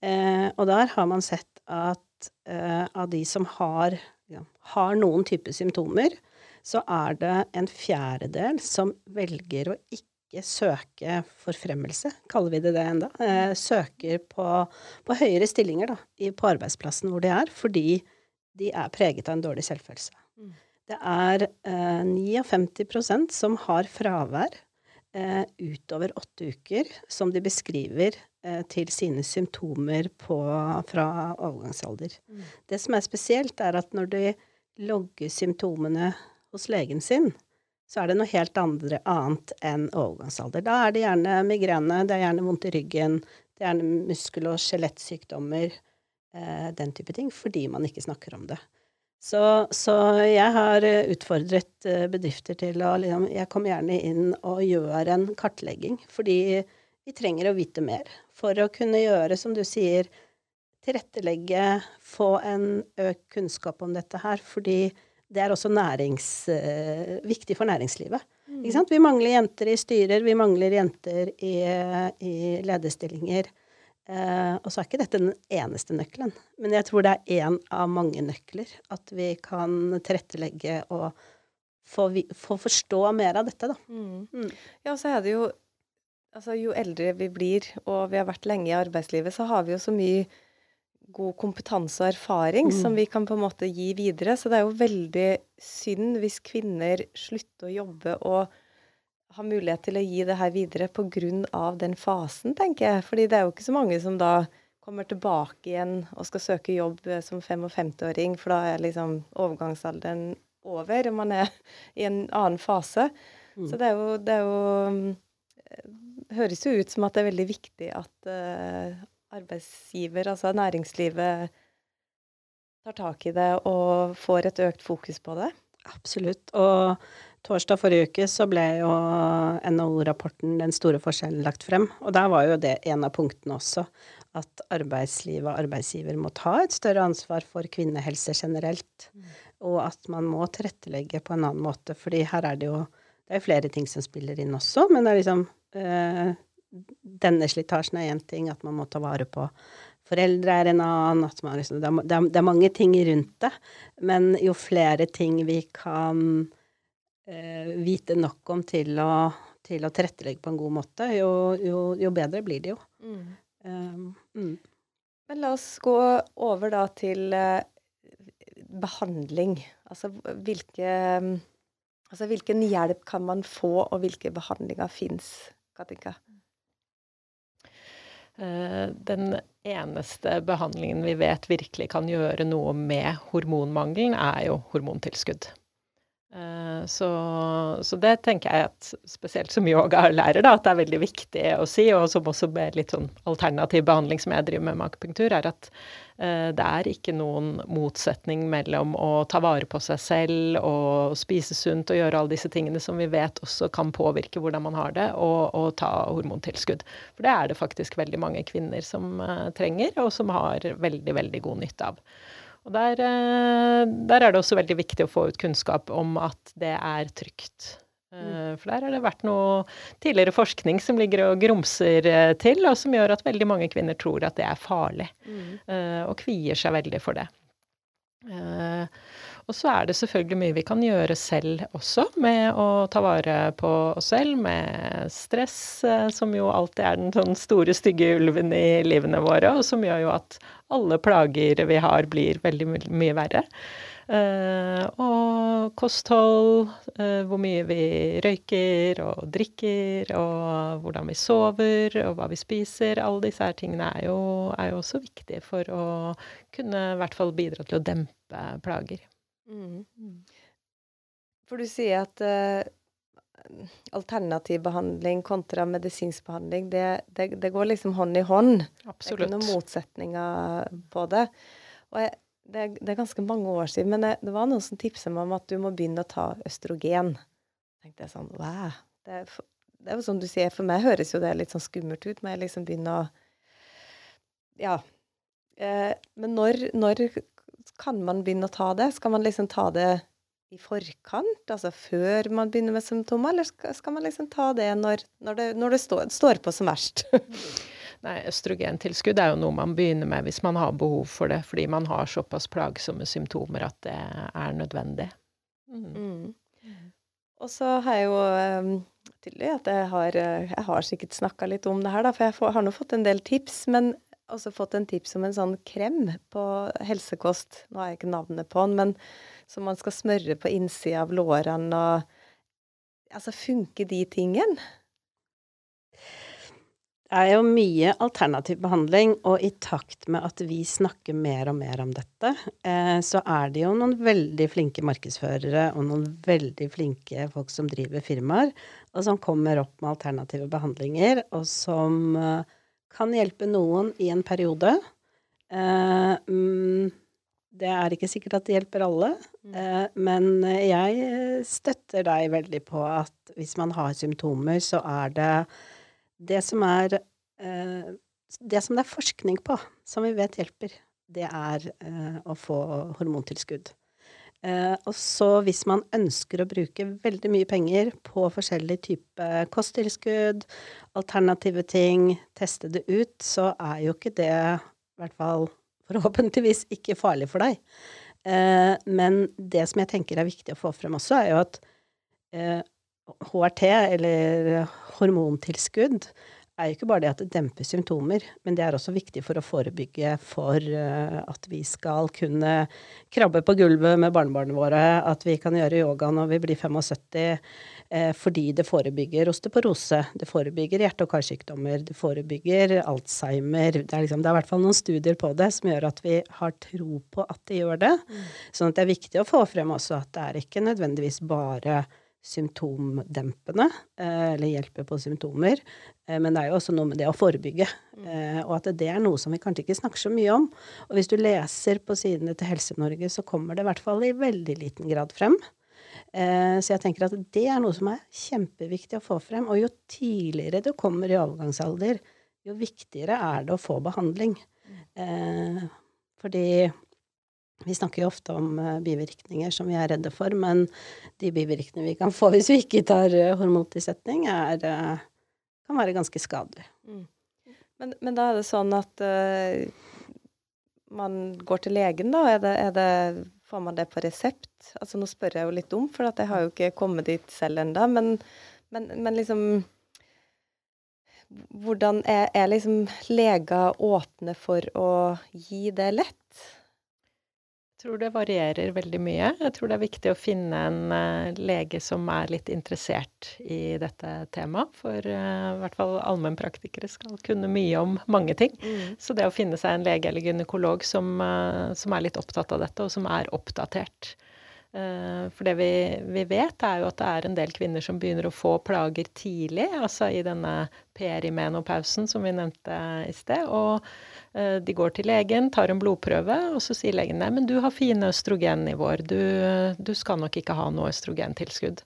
Eh, og der har man sett at eh, av de som har, ja, har noen typer symptomer, så er det en fjerdedel som velger å ikke søke forfremmelse, kaller vi det det enda, eh, søker på, på, høyere stillinger da, i, på arbeidsplassen hvor de er, fordi de er preget av en dårlig selvfølelse. Mm. Det er eh, 59 som har fravær eh, utover åtte uker, som de beskriver til sine symptomer på, fra overgangsalder. Mm. Det som er spesielt, er at når de logger symptomene hos legen sin, så er det noe helt andre, annet enn overgangsalder. Da er det gjerne migrene, det er gjerne vondt i ryggen, det er gjerne muskel- og skjelettsykdommer, eh, den type ting, fordi man ikke snakker om det. Så, så jeg har utfordret eh, bedrifter til å liksom Jeg kommer gjerne inn og gjør en kartlegging, fordi vi trenger å vite mer for å kunne gjøre, som du sier, tilrettelegge, få en økt kunnskap om dette her, fordi det er også nærings, uh, viktig for næringslivet. Mm. Ikke sant? Vi mangler jenter i styrer, vi mangler jenter i, i lederstillinger. Uh, og så er ikke dette den eneste nøkkelen, men jeg tror det er én av mange nøkler. At vi kan tilrettelegge og få, få forstå mer av dette, da. Mm. Mm. Ja, så er det jo Altså, jo eldre vi blir, og vi har vært lenge i arbeidslivet, så har vi jo så mye god kompetanse og erfaring mm. som vi kan på en måte gi videre. Så det er jo veldig synd hvis kvinner slutter å jobbe og har mulighet til å gi det her videre pga. den fasen, tenker jeg. Fordi det er jo ikke så mange som da kommer tilbake igjen og skal søke jobb som 55-åring, for da er liksom overgangsalderen over, og man er i en annen fase. Mm. Så det er jo, det er jo høres jo ut som at det er veldig viktig at uh, arbeidsgiver, altså næringslivet, tar tak i det og får et økt fokus på det. Absolutt. Og torsdag forrige uke så ble jo NHO-rapporten 'Den store forskjellen' lagt frem. Og der var jo det en av punktene også. At arbeidslivet og arbeidsgiver må ta et større ansvar for kvinnehelse generelt. Mm. Og at man må tilrettelegge på en annen måte. fordi her er det jo det er flere ting som spiller inn også, men det er liksom eh, Denne slitasjen er én ting, at man må ta vare på foreldre er en annen, at man liksom det er, det, er, det er, mange ting rundt det. Men jo flere ting vi kan eh, vite nok om til å, til å, tilrettelegge på en god måte, jo, jo, jo bedre blir det jo. Mm. Um, mm. Men la oss gå over da til eh, behandling. Altså hvilke Altså hvilken hjelp kan man få, og hvilke behandlinger fins, Katinka? Eh, den eneste behandlingen vi vet virkelig kan gjøre noe med hormonmangelen, er jo hormontilskudd. Eh, så, så, det tenker jeg at spesielt som yogalærer, da, at det er veldig viktig å si, og som også med litt sånn alternativ behandling som jeg driver med med akupunktur, er at det er ikke noen motsetning mellom å ta vare på seg selv og spise sunt og gjøre alle disse tingene som vi vet også kan påvirke hvordan man har det, og, og ta hormontilskudd. For det er det faktisk veldig mange kvinner som uh, trenger, og som har veldig, veldig god nytte av. Og der, eh, der, er det også veldig viktig å få ut kunnskap om at det er trygt. Eh. For der har det vært noe tidligere forskning som ligger og grumser eh, til, og som gjør at veldig mange kvinner tror at det er farlig, mm. og kvier seg veldig for det. Og så er det selvfølgelig mye vi kan gjøre selv også, med å ta vare på oss selv, med stress, som jo alltid er den sånn store, stygge ulven i livene våre, og som gjør jo at alle plager vi har, blir veldig mye verre. Uh, og kosthold, uh, hvor mye vi røyker og drikker, og hvordan vi sover, og hva vi spiser. Alle disse her tingene er jo, er jo også viktige for å kunne i hvert fall bidra til å dempe plager. Mm. For du sier at uh, alternativ behandling kontra medisinsk behandling, det, det, det, går liksom hånd i hånd. Absolutt. Det er ikke noen motsetninger på det. Og jeg, det, det, er ganske mange år siden, men det, det var noen som tipsa meg om at du må begynne å ta østrogen. Tenkte jeg sånn Wow. Det, det er jo som du sier, for meg høres jo det litt sånn skummelt ut, men jeg liksom begynner å Ja. Eh, men når, når kan man begynne å ta det? Skal man liksom ta det i forkant, altså før man begynner med symptomer, eller skal, skal man liksom ta det når, når det, når det står, står, på som verst? Nei, Østrogentilskudd er jo noe man begynner med hvis man har behov for det, fordi man har såpass plagsomme symptomer at det er nødvendig. Mm. Mm. Og så har jeg jo um, tydelig at jeg har, eh, jeg har sikkert snakka litt om det her, da, for jeg har nå fått en del tips. Men også fått en tips om en sånn krem på helsekost. Nå har jeg ikke navnet på den, men som man skal smøre på innsida av lårene og Altså, funker de tingene? Det er jo mye alternativ behandling, og i takt med at vi snakker mer og mer om dette, eh, så er det jo noen veldig flinke markedsførere og noen veldig flinke folk som driver firmaer, og som kommer opp med alternative behandlinger, og som eh, kan hjelpe noen i en periode. Eh, mm, det er ikke sikkert at det hjelper alle, mm. men jeg støtter deg veldig på at hvis man har symptomer, så er det det som er eh, Det som det er forskning på, som vi vet hjelper, det er eh, å få hormontilskudd. Eh, og så hvis man ønsker å bruke veldig mye penger på forskjellig type kosttilskudd, alternative ting, teste det ut, så er jo ikke det, i hvert fall forhåpentligvis ikke farlig for deg. Men det som jeg tenker er viktig å få frem også, er jo at HRT, eller hormontilskudd, er jo ikke bare det at det demper symptomer, men det er også viktig for å forebygge for uh, at vi skal kunne krabbe på gulvet med barnebarna våre, at vi kan gjøre yoga når vi blir 75, uh, fordi det forebygger osteoporose, det forebygger hjerte- og karsykdommer, det forebygger Alzheimer Det er, liksom, det er i hvert fall noen studier på det som gjør at vi har tro på at det gjør det. Mm. Sånn at det er viktig å få frem også at det er ikke nødvendigvis bare symptomdempende, eh, eller hjelper på symptomer. Eh, men det er jo også noe med det å forebygge, mm. eh, og at det er noe som vi kanskje ikke snakker så mye om. Og hvis du leser på sidene til Helse-Norge, så kommer det i hvert fall i veldig liten grad frem. Så jeg tenker at det er noe som er kjempeviktig å få frem. Og jo tidligere du kommer i overgangsalder, jo viktigere er det å få behandling. Mm. Fordi vi snakker jo ofte om uh, bivirkninger som vi er redde for, men de bivirkningene vi kan få hvis vi ikke tar uh, hormontilsetning, er, uh, kan være ganske skadelige. Mm. Men, men, da er det sånn at man går til legen, da? Er det, er det, får man det på resept? Altså Nå spør jeg jo litt om, for jeg har jo ikke kommet dit selv ennå. Men, men, men, liksom Hvordan er, er liksom leger åpne for å gi det lett? Tror det varierer veldig mye. Jeg tror det er viktig å finne en uh, lege som er litt interessert i dette temaet. For uh, i hvert fall allmennpraktikere skal kunne mye om mange ting. Mm. Så det å finne seg en lege eller gynekolog som, uh, som, er litt opptatt av dette, og som er oppdatert Eh, for det vi, vi, vet, er jo at det er en del kvinner som begynner å få plager tidlig, altså i denne perimenopausen som vi nevnte i sted. Og eh, de går til legen, tar en blodprøve, og så sier legen nei, men du har fine østrogennivåer, du, du skal nok ikke ha noe østrogentilskudd.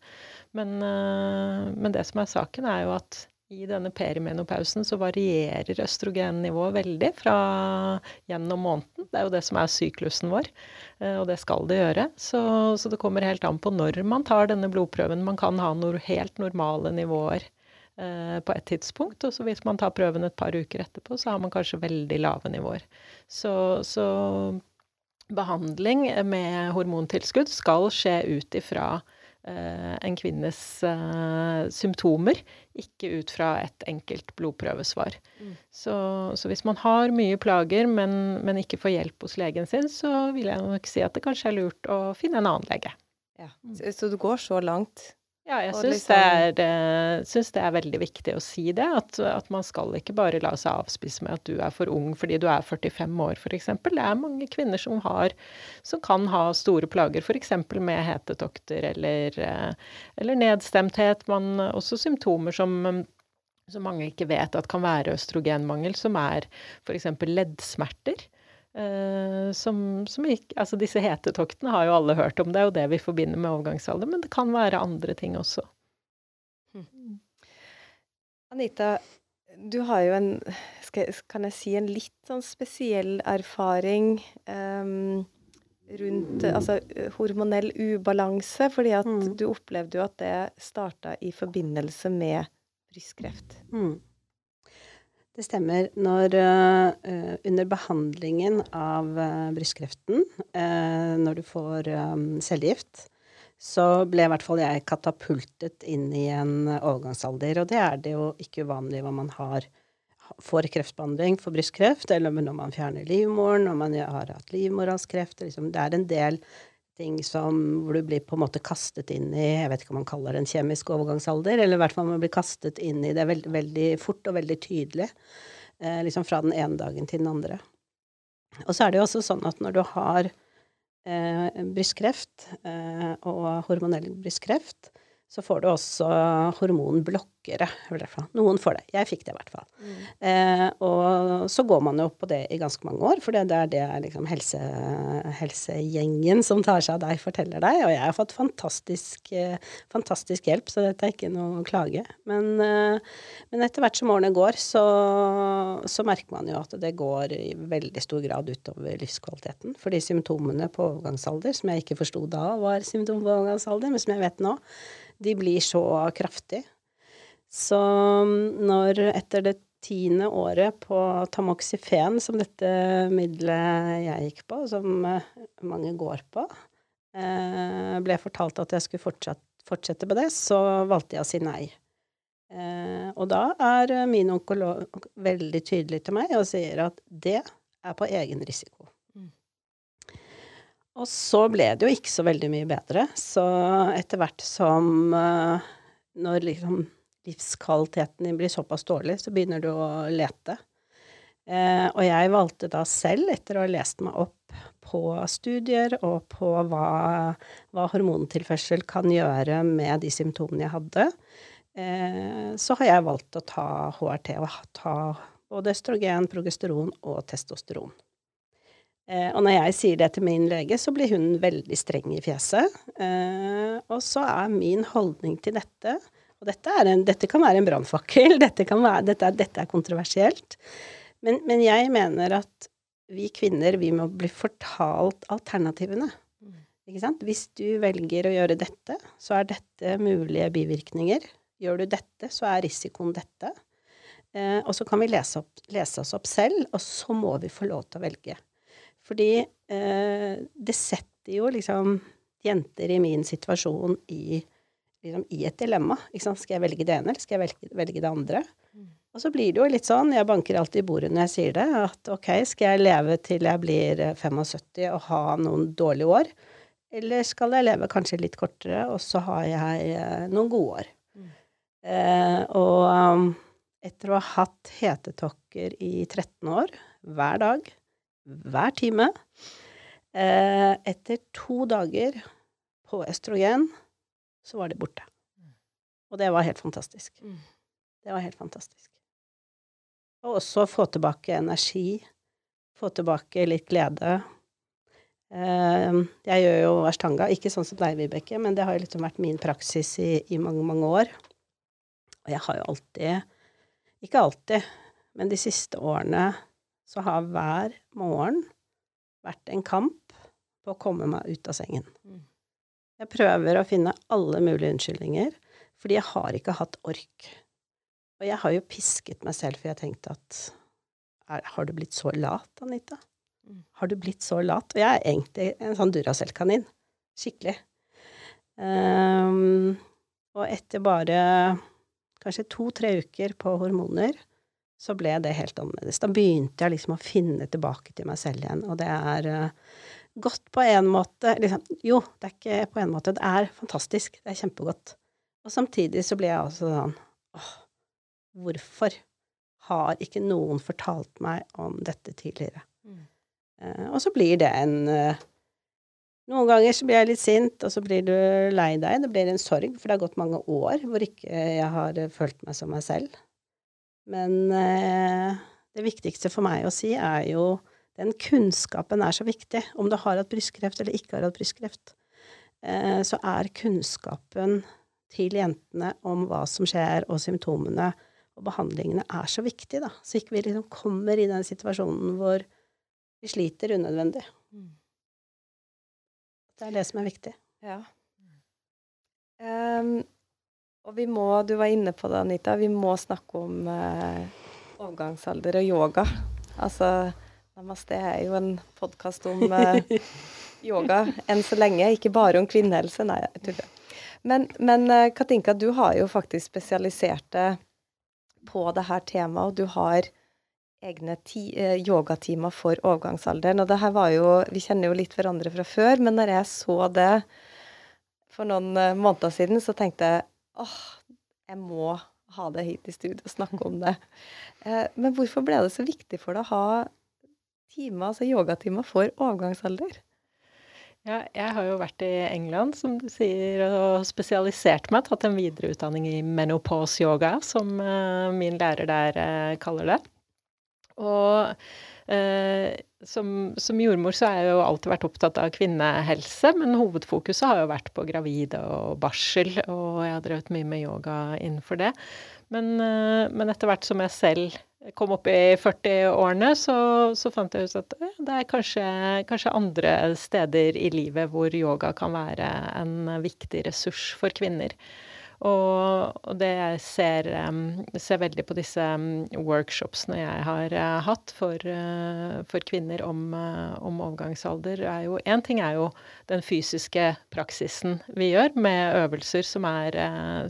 Men, eh, men det som er saken, er jo at i denne perimenopausen så varierer østrogennivået veldig fra gjennom måneden. Det er jo det som er syklusen vår, eh, og det skal det gjøre. Så, så det kommer helt an på når man tar denne blodprøven. Man kan ha noen helt normale nivåer eh, på et tidspunkt, og så hvis man tar prøven et par uker etterpå, så har man kanskje veldig lave nivåer. Så, så behandling med hormontilskudd skal skje ut ifra Eh, en kvinnes eh, symptomer, ikke ut fra et enkelt blodprøvesvar. Mm. Så, så, hvis man har mye plager, men, men, ikke får hjelp hos legen sin, så vil jeg nok si at det kanskje er lurt å finne en annen lege. Ja. Så, så du går så langt ja, jeg syns, liksom... det, syns det, er veldig viktig å si det. At, at, man skal ikke bare la seg avspise med at du er for ung fordi du er 45 år, f.eks. Det er mange kvinner som, har, som kan ha store plager, f.eks. med hetetokter eller, eh, eller nedstemthet. Man, også symptomer som som mange ikke vet at kan være østrogenmangel, som er f.eks. leddsmerter. Uh, som, som ikke, altså disse hetetoktene har jo alle hørt om, det er jo det vi forbinder med overgangsalder, men det kan være andre ting også. Mm. Anita, du har jo en, skal, kan jeg si, en litt sånn spesiell erfaring um, rundt altså, hormonell ubalanse, fordi at mm. du opplevde jo at det starta i forbindelse med brystkreft. Mm. Det stemmer. Når, uh, under behandlingen av uh, brystkreften, uh, når du får um, så ble i hvert fall jeg katapultet inn i en overgangsalder. Og det er det jo ikke uvanlig hva man har får kreftbehandling for brystkreft, eller når man fjerner livmoren, når man har hatt livmorhalskreft. Liksom. Det er en del ting som, hvor du blir på en måte kastet inn i Jeg vet ikke om man kaller det en kjemisk overgangsalder, eller i hvert fall man blir kastet inn i det veldig, veldig fort og veldig tydelig. Eh, liksom fra den ene dagen til den andre. Og så er det jo også sånn at når du har eh, brystkreft eh, og hormonell brystkreft, så får du også hormonblokkere. Noen får det. Jeg fikk det i hvert fall. Mm. Eh, og så går man jo på det i ganske mange år, for det er det liksom helse, helsegjengen som tar seg av deg, forteller deg. Og jeg har fått fantastisk, eh, fantastisk hjelp, så dette er ikke noe å klage. Men, eh, men etter hvert som årene går, så, så, merker man jo at det går i veldig stor grad utover livskvaliteten. Fordi symptomene på overgangsalder, som jeg ikke forsto da var symptomer på overgangsalder, men som jeg vet nå, de blir så kraftige. Så når etter det tiende året på tamoxifen, som dette middelet jeg gikk på, som eh, mange går på, eh, ble fortalt at jeg skulle fortsette på det, så valgte jeg å si nei. Eh, og da er min onkolog veldig tydelig til meg og sier at det er på egen risiko. Og så ble det jo ikke så veldig mye bedre. Så etter hvert som uh, Når liksom livskvaliteten din blir såpass dårlig, så begynner du å lete. Uh, og jeg valgte da selv, etter å ha lest meg opp på studier og på hva, hva hormontilførsel kan gjøre med de symptomene jeg hadde, uh, så har jeg valgt å ta HRT og ta både østrogen, progesteron og testosteron. Eh, og når jeg sier det til min lege, så blir hun veldig streng i fjeset. Eh, og så er min holdning til dette Og dette, en, dette kan være en brannfakkel, dette, dette, dette, er kontroversielt. Men, men, jeg mener at vi kvinner, vi må bli fortalt alternativene. Ikke sant? Hvis du velger å gjøre dette, så er dette mulige bivirkninger. Gjør du dette, så er risikoen dette. Eh, og så kan vi lese, opp, lese oss opp selv, og så må vi få lov til å velge. Fordi eh, det setter jo liksom jenter i min situasjon i, liksom, i et dilemma. Skal jeg velge det ene, eller skal jeg velge, velge det andre? Mm. Og så blir det jo litt sånn, jeg banker alltid i bordet når jeg sier det, at ok, skal jeg leve til jeg blir 75 eh, og ha noen dårlige år? Eller skal jeg leve kanskje litt kortere, og så har jeg eh, noen gode år? Mm. Eh, og um, etter å ha hatt hetetokker i 13 år, hver dag, hver time. Eh, etter to dager på østrogen, så var det borte. Og det var helt fantastisk. Mm. Det var helt fantastisk. Og også få tilbake energi, få tilbake litt glede. Eh, jeg gjør jo ashtanga, ikke sånn som deg, Vibeke, men det har liksom vært min praksis i, i mange, mange år. Og jeg har jo alltid Ikke alltid, men de siste årene så har hver morgen vært en kamp på å komme meg ut av sengen. Mm. Jeg prøver å finne alle mulige unnskyldninger, fordi jeg har ikke hatt ork. Og jeg har jo pisket meg selv, for jeg tenkte at er, Har du blitt så lat, Anita? Mm. Har du blitt så lat? Og jeg er egentlig en sånn Duracell-kanin. Skikkelig. Um, og etter bare kanskje to-tre uker på hormoner, så ble det helt annerledes. Da begynte jeg liksom å finne tilbake til meg selv igjen, og det er uh, godt på en måte liksom, Jo, det er ikke på en måte. Det er fantastisk. Det er kjempegodt. Og samtidig så ble jeg også sånn åh, hvorfor har ikke noen fortalt meg om dette tidligere? Mm. Uh, og så blir det en uh, Noen ganger så blir jeg litt sint, og så blir du lei deg. Det blir en sorg, for det har gått mange år hvor ikke jeg har følt meg som meg selv. Men eh, det viktigste for meg å si er jo den kunnskapen er så viktig. Om du har hatt brystkreft eller ikke har hatt brystkreft, eh, så er kunnskapen til jentene om hva som skjer, og symptomene og behandlingene er så viktig, da. Så ikke vi liksom kommer i den situasjonen hvor vi sliter unødvendig. Mm. Det er det som er viktig. Ja. Ehm, og vi må, du var inne på det, Anita, vi må snakke om eh, overgangsalder og yoga. Altså, Namaste er jo en podkast om eh, yoga enn så lenge, ikke bare om kvinnehelse. Nei, jeg tuller. Men, men eh, Katinka, du har jo faktisk spesialisert deg på det her temaet, og du har egne ti, eh, yogatimer for overgangsalderen. Og det her var jo Vi kjenner jo litt hverandre fra før, men når jeg så det for noen eh, måneder siden, så tenkte jeg åh, jeg må ha det hit i studio og snakke om det. Eh, men hvorfor ble det så viktig for deg å ha timer, altså yogatimer for overgangsalder? Ja, jeg har jo vært i England, som du sier, og spesialisert meg. Tatt en videreutdanning i menopause yoga, som uh, min lærer der uh, kaller det. Og uh, som, som, jordmor så har jeg jo alltid vært opptatt av kvinnehelse, men hovedfokuset har jo vært på gravide og barsel, og jeg har drevet mye med yoga innenfor det. Men, men etter hvert som jeg selv kom opp i 40-årene, så, så, fant jeg ut at det er kanskje, kanskje, andre steder i livet hvor yoga kan være en viktig ressurs for kvinner. Og, og det jeg ser, ser, veldig på disse workshopsene jeg har uh, hatt for, uh, for, kvinner om, uh, om overgangsalder, er jo Én ting er jo den fysiske praksisen vi gjør, med øvelser som er,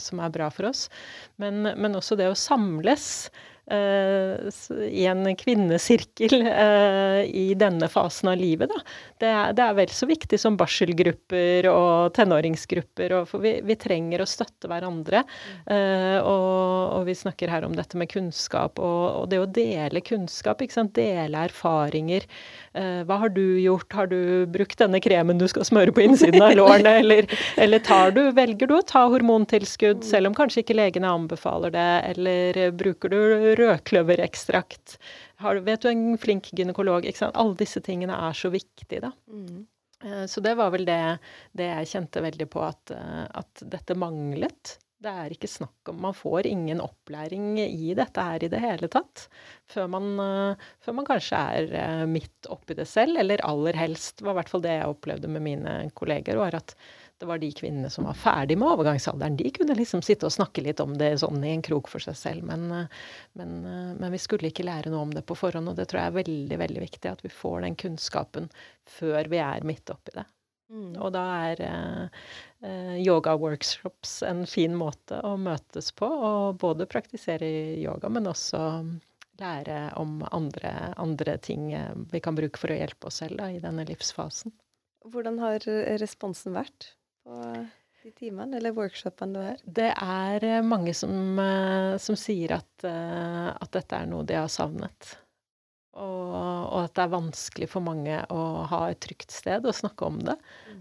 som er bra for oss, men, men også det å samles Eh, i en kvinnesirkel eh, i denne fasen av livet. Da. Det, er, det er vel så viktig som barselgrupper og tenåringsgrupper. Og for vi, vi, trenger å støtte hverandre. Uh, og, og, vi snakker her om dette med kunnskap og, og det å dele kunnskap. Dele erfaringer. Uh, hva har du gjort? Har du brukt denne kremen du skal smøre på innsiden av lårene? eller, eller du, velger du å ta hormontilskudd selv om kanskje ikke legene anbefaler det? Eller bruker du rødkløverekstrakt? Har, vet du en flink gynekolog? Alle disse tingene er så viktige, da. Mm. Eh, så det var vel det, det, jeg kjente veldig på at, eh, at, dette manglet. Det er ikke snakk om Man får ingen opplæring i dette her i det hele tatt. Før man, eh, før man kanskje er midt oppi det selv, eller aller helst. Det var i hvert fall det jeg opplevde med mine kolleger. var at det var de kvinnene som var ferdig med overgangsalderen. De kunne liksom sitte og snakke litt om det sånn i en krok for seg selv. Men, eh, men, eh, men, vi skulle ikke lære noe om det på forhånd, og det tror jeg er veldig veldig viktig. At vi får den kunnskapen før vi er midt oppi det. Mm. Og da er eh, yoga-workshops en fin måte å møtes på, og både praktisere yoga, men også lære om andre, andre ting eh, vi kan bruke for å hjelpe oss selv da, i denne livsfasen. Hvordan har responsen vært? på de timene, eller workshopene du har? Det er eh, mange som, eh, som sier at, eh, at, dette er noe de har savnet. Og, og, at det er vanskelig for mange å ha et trygt sted å snakke om det.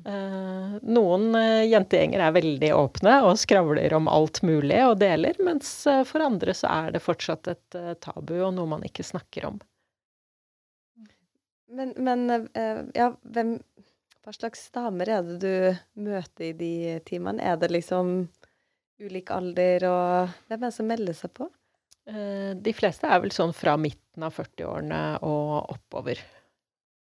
Eh, noen eh, jentegjenger er veldig åpne og skravler om alt mulig og deler, mens eh, for andre så er det fortsatt et eh, tabu og noe man ikke snakker om. Men, men ja, hvem Hva slags damer er det du møter i de timene? Er det liksom ulik alder, og hvem er det som melder seg på? Eh, de fleste er vel sånn fra midten av 40-årene og oppover.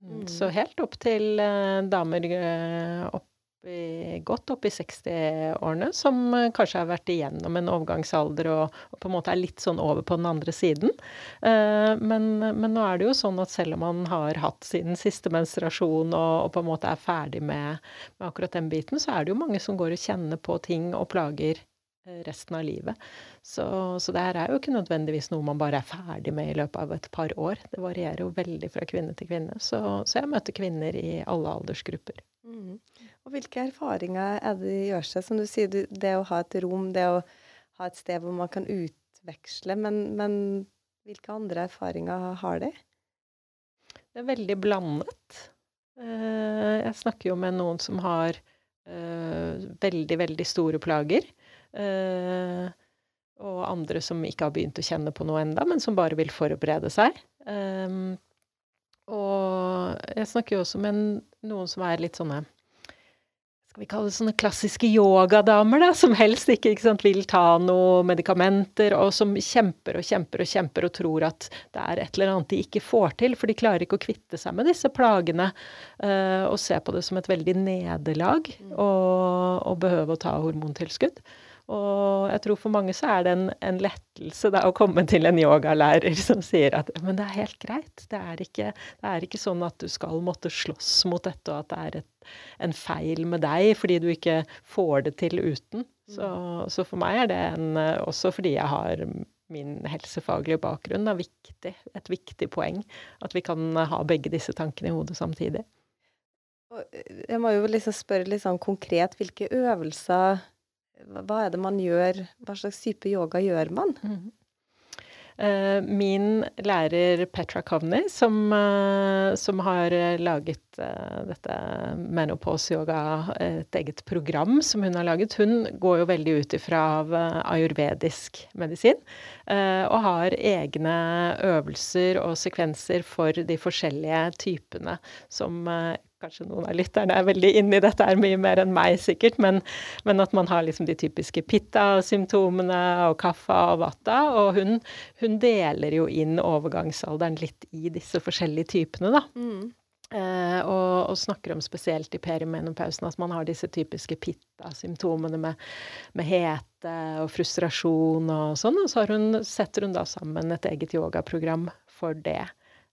Mm. Så helt opp til eh, damer eh, opp i, godt opp i 60-årene, som kanskje har vært igjennom en overgangsalder og, og, på en måte er litt sånn over på den andre siden. Eh, men, men, nå er det jo sånn at selv om man har hatt sin siste menstruasjon og, og på en måte er ferdig med, med akkurat den biten, så er det jo mange som går og kjenner på ting og plager resten av livet. Så, så det her er jo ikke nødvendigvis noe man bare er ferdig med i løpet av et par år. Det varierer jo veldig fra kvinne til kvinne. Så, så jeg møter kvinner i alle aldersgrupper. Mm. Og hvilke erfaringer er det de gjør seg? Som du sier, det å ha et rom, det å ha et sted hvor man kan utveksle. Men, men hvilke andre erfaringer har de? Det er veldig blandet. Eh, jeg snakker jo med noen som har eh, veldig, veldig store plager. Eh, og andre som ikke har begynt å kjenne på noe enda, men som bare vil forberede seg. Og jeg snakker jo også med noen som er litt sånne skal vi kalle det sånne klassiske yogadamer, da, som helst ikke, ikke sant, vil ta noe medikamenter, og som kjemper og kjemper og kjemper og tror at det er et eller annet de ikke får til, for de klarer ikke å kvitte seg med disse plagene, uh, og ser på det som et veldig nederlag å behøve å ta hormontilskudd. Og jeg tror for mange så er det en, en lettelse da, å komme til en yogalærer som sier at men det er helt greit. Det er, ikke, det er ikke sånn at du skal måtte slåss mot dette, og at det er et, en feil med deg fordi du ikke får det til uten. Så, så for meg er det en, også fordi jeg har min helsefaglige bakgrunn, er viktig, et viktig poeng. At vi kan ha begge disse tankene i hodet samtidig. Jeg må jo liksom spørre litt sånn konkret, hvilke øvelser hva er det man gjør? Hva slags type yoga gjør man? Mm. min lærer Petra Kovny, som, uh, som har laget uh, dette menopause-yoga, et eget program som hun har laget, hun går jo veldig ut ifra av ayurvedisk medisin. og har egne øvelser og sekvenser for de forskjellige typene som kanskje noen av lytterne er veldig inne i dette er mye mer enn meg, sikkert, men, men at man har liksom de typiske pitta-symptomene og kaffa og vata. Og hun, hun, deler jo inn overgangsalderen litt i disse forskjellige typene, da. Mm. Eh, og, og, snakker om spesielt i perimenopausen at man har disse typiske pitta-symptomene med, med, hete og frustrasjon og sånn. Og så hun, setter hun da sammen et eget yogaprogram for det.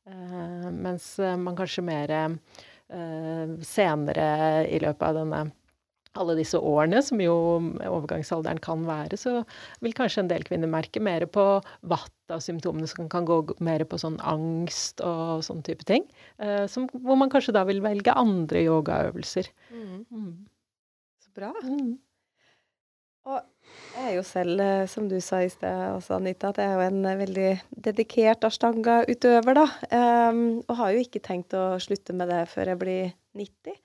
Eh, mens man kanskje mer senere i løpet av denne alle disse årene, som jo overgangsalderen kan være, så vil kanskje en del kvinner merke mer på vatt av symptomene som kan gå mer på sånn angst og sånn type ting. Eh, som, hvor man kanskje da vil velge andre yogaøvelser. Mm. Mm. Så bra. Mm. Og jeg er jo selv, eh, som du sa i sted også, Anita, at jeg er jo en eh, veldig dedikert ashtanga-utøver, da. Um, og har jo ikke tenkt å slutte med det før jeg blir 90.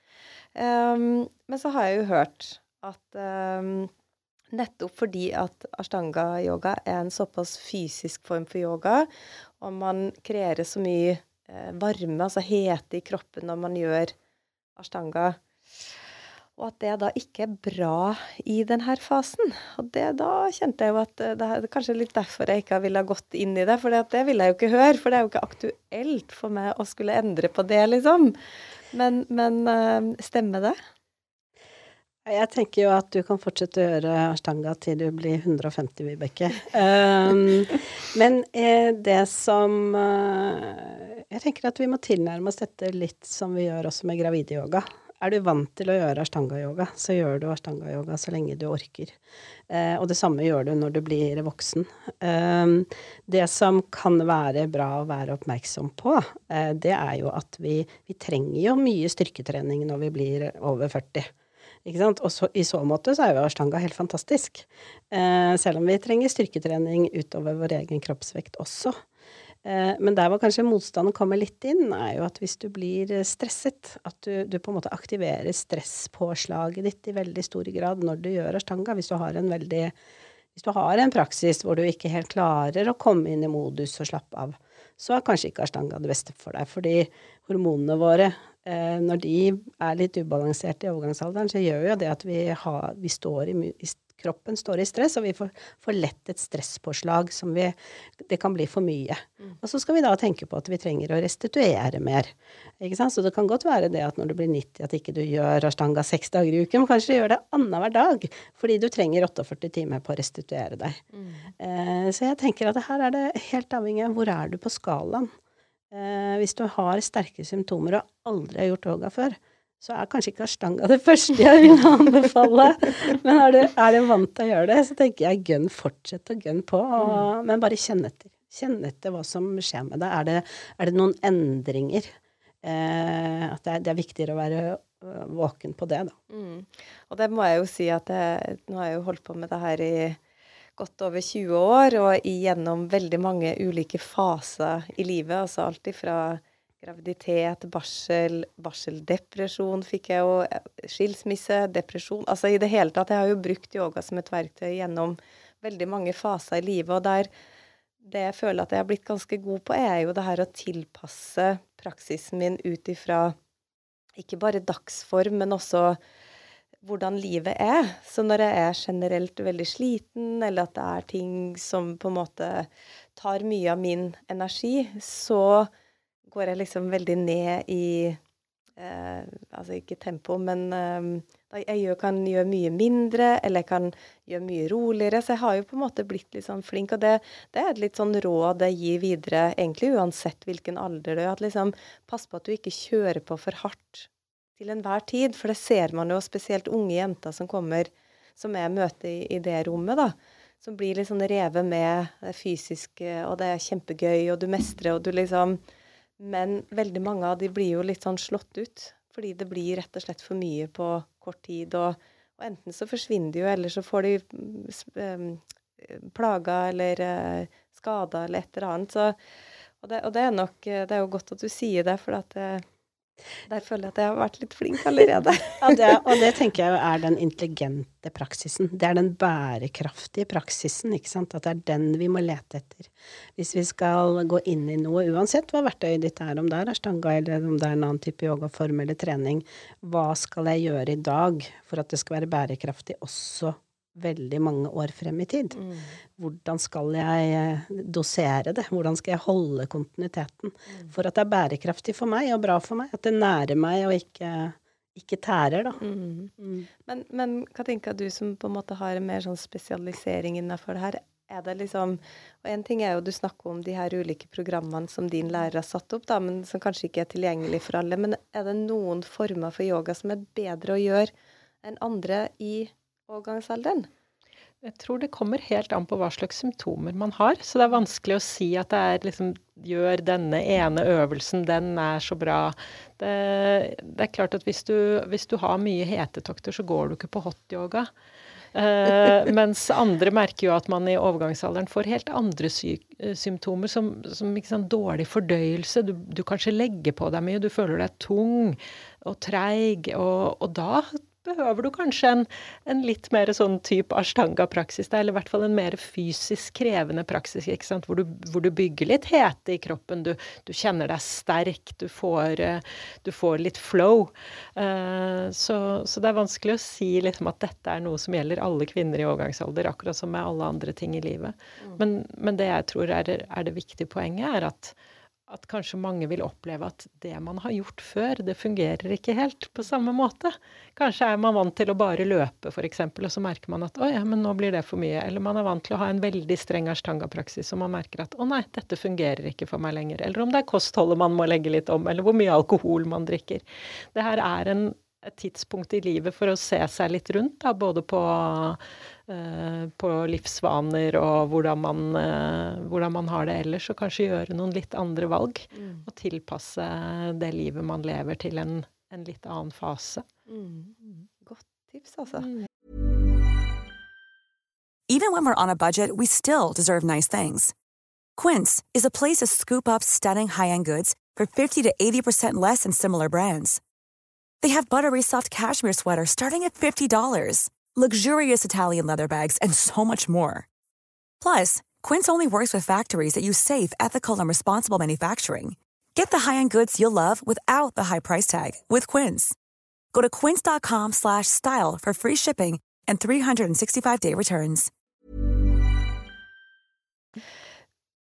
Um, men så har jeg jo hørt at um, nettopp fordi at ashtanga-yoga er en såpass fysisk form for yoga, og man kreerer så mye eh, varme, altså hete i kroppen når man gjør ashtanga, og at det da ikke er bra i denne fasen. Og det, da kjente jeg jo at eh, det er kanskje litt derfor jeg ikke ville gått inn i det. For det ville jeg jo ikke høre, for det er jo ikke aktuelt for meg å skulle endre på det, liksom. Men, men eh, stemmer det? Jeg tenker jo at du kan fortsette å gjøre ashtanga til du blir 150, Vibeke. Um, men eh, det som Jeg tenker at vi må tilnærme oss dette litt som vi gjør også med gravideyoga er du vant til å gjøre ashtanga-yoga, så gjør du ashtanga-yoga så lenge du orker. Eh, og det samme gjør du når du blir voksen. Eh, det som kan være bra å være oppmerksom på, eh, det er jo at vi, vi, trenger jo mye styrketrening når vi blir over 40. Ikke sant? Og så, i så måte så er jo ashtanga helt fantastisk. Eh, selv om vi trenger styrketrening utover vår egen kroppsvekt også. Eh, men der hvor kanskje motstanden kommer litt inn, er jo at hvis du blir eh, stresset, at du, du, på en måte aktiverer stresspåslaget ditt i veldig stor grad når du gjør ashtanga. Hvis du har en veldig hvis du har en praksis hvor du ikke helt klarer å komme inn i modus og slappe av, så er kanskje ikke ashtanga det beste for deg. Fordi hormonene våre, eh, når de er litt ubalanserte i overgangsalderen, så gjør jo det at vi, har, vi står i, i kroppen står i stress, og vi får, får lett et stresspåslag som vi Det kan bli for mye. Mm. Og så skal vi da tenke på at vi trenger å restituere mer. Ikke sant? Så det kan godt være det at når du blir 90, at ikke du gjør ashtanga seks dager i uken, men kanskje du gjør det annenhver dag. Fordi du trenger 48 timer på å restituere deg. Mm. Eh, så jeg tenker at her er det helt avhengig av hvor er du på skalaen. Eh, hvis du har sterke symptomer og aldri har gjort yoga før, så er kanskje ikke ashtanga det første jeg vil anbefale. Men er du, er du vant til å gjøre det, så tenker jeg gønn fortsett å gønn på. Og, mm. Men bare kjenn etter. Kjenn etter hva som skjer med deg. Er det, er det noen endringer? Eh, at det er, det er, viktigere å være øh, våken på det, da. Mm. Og det må jeg jo si at jeg, nå har jeg jo holdt på med det her i godt over 20 år, og igjennom veldig mange ulike faser i livet. Altså alt ifra Graviditet, barsel, barseldepresjon fikk jeg jo. Skilsmisse, depresjon Altså i det hele tatt. Jeg har jo brukt yoga som et verktøy gjennom veldig mange faser i livet. Og der det jeg føler at jeg har blitt ganske god på, er jo det her å tilpasse praksisen min ut ifra ikke bare dagsform, men også hvordan livet er. Så når jeg er generelt veldig sliten, eller at det er ting som på en måte tar mye av min energi, så går jeg liksom veldig ned i eh, Altså ikke tempo, men eh, jeg kan gjøre mye mindre, eller jeg kan gjøre mye roligere. Så jeg har jo på en måte blitt litt sånn flink. Og det, det er et litt sånn råd jeg gir videre, egentlig uansett hvilken alder du er. At liksom pass på at du ikke kjører på for hardt til enhver tid. For det ser man jo, spesielt unge jenter som kommer, som jeg møter i, i det rommet, da. Som blir litt sånn revet med det fysiske, og det er kjempegøy, og du mestrer, og du liksom men veldig mange av de blir jo litt sånn slått ut. Fordi det blir rett og slett for mye på kort tid. Og, og enten så forsvinner de jo, eller så får de um, plager eller uh, skader eller et eller annet. Så, og, det, og, det, er nok Det er jo godt at du sier det, for at uh, der føler jeg at jeg har vært litt flink allerede. ja, det, og det tenker jeg er den intelligente praksisen. Det er den bærekraftige praksisen, ikke sant. At det er den vi må lete etter. Hvis vi skal gå inn i noe, uansett hva verktøyet ditt er, om det er stanga eller om det er en annen type yogaform eller trening, hva skal jeg gjøre i dag for at det skal være bærekraftig også veldig mange år frem i tid. Mm. Hvordan skal jeg eh, dosere det? Hvordan skal jeg holde kontinuiteten? Mm. For at det er bærekraftig for meg og bra for meg. At det nærer meg og ikke, ikke tærer, da. Mm. mm. Men, men, tenker du som på en måte har en mer sånn spesialisering innenfor det her? Er det liksom Og en ting er jo du snakker om de her ulike programmene som din lærer har satt opp, da, men som kanskje ikke er tilgjengelig for alle. Men er det noen former for yoga som er bedre å gjøre enn andre i overgangsalderen? Jeg tror det kommer helt an på hva slags symptomer man har. Så det er vanskelig å si at det er liksom Gjør denne ene øvelsen, den er så bra. Det, det er klart at hvis du, hvis du, har mye hetetokter, så går du ikke på hotyoga. Uh, mens andre merker jo at man i overgangsalderen får helt andre sy symptomer, som, som sant, dårlig fordøyelse. Du, du, kanskje legger på deg mye, du føler deg tung og treig. Og, og da behøver du kanskje en, en litt mer sånn type ashtanga-praksis, eller i hvert fall en mer fysisk krevende praksis? Hvor, du, hvor du bygger litt hete i kroppen. Du, du kjenner deg sterk, du får, du får litt flow. Uh, så, så, det er vanskelig å si liksom at dette er noe som gjelder alle kvinner i overgangsalder, akkurat som med alle andre ting i livet. Mm. Men, men, det jeg tror er, er det viktige poenget, er at at kanskje mange vil oppleve at det man har gjort før, det fungerer ikke helt på samme måte. Kanskje er man vant til å bare løpe, f.eks., og så merker man at å ja, men nå blir det for mye. Eller man er vant til å ha en veldig streng ashtanga-praksis, og man merker at å nei, dette fungerer ikke for meg lenger. Eller om det er kostholdet man må legge litt om, eller hvor mye alkohol man drikker. Det her er en, et tidspunkt i livet for å se seg litt rundt, da, både på Eh, på livsvaner og hvordan man, eh, hvordan man, har det ellers, og kanskje gjøre noen litt andre valg. Mm. Og tilpasse det livet man lever, til en, en litt annen fase. Mm. Godt tips, altså. Mm. Even when we're on a budget, we still deserve nice things. Quince is a place to scoop up stunning high-end goods for 50 to 80% less than similar brands. They have buttery soft cashmere sweaters starting at $50, luxurious Italian leather bags, and so much more. Plus, Quince only works with factories that use safe, ethical, and responsible manufacturing. Get the high-end goods you'll love without the high price tag with Quince. Go to quince.com slash style for free shipping and 365-day returns.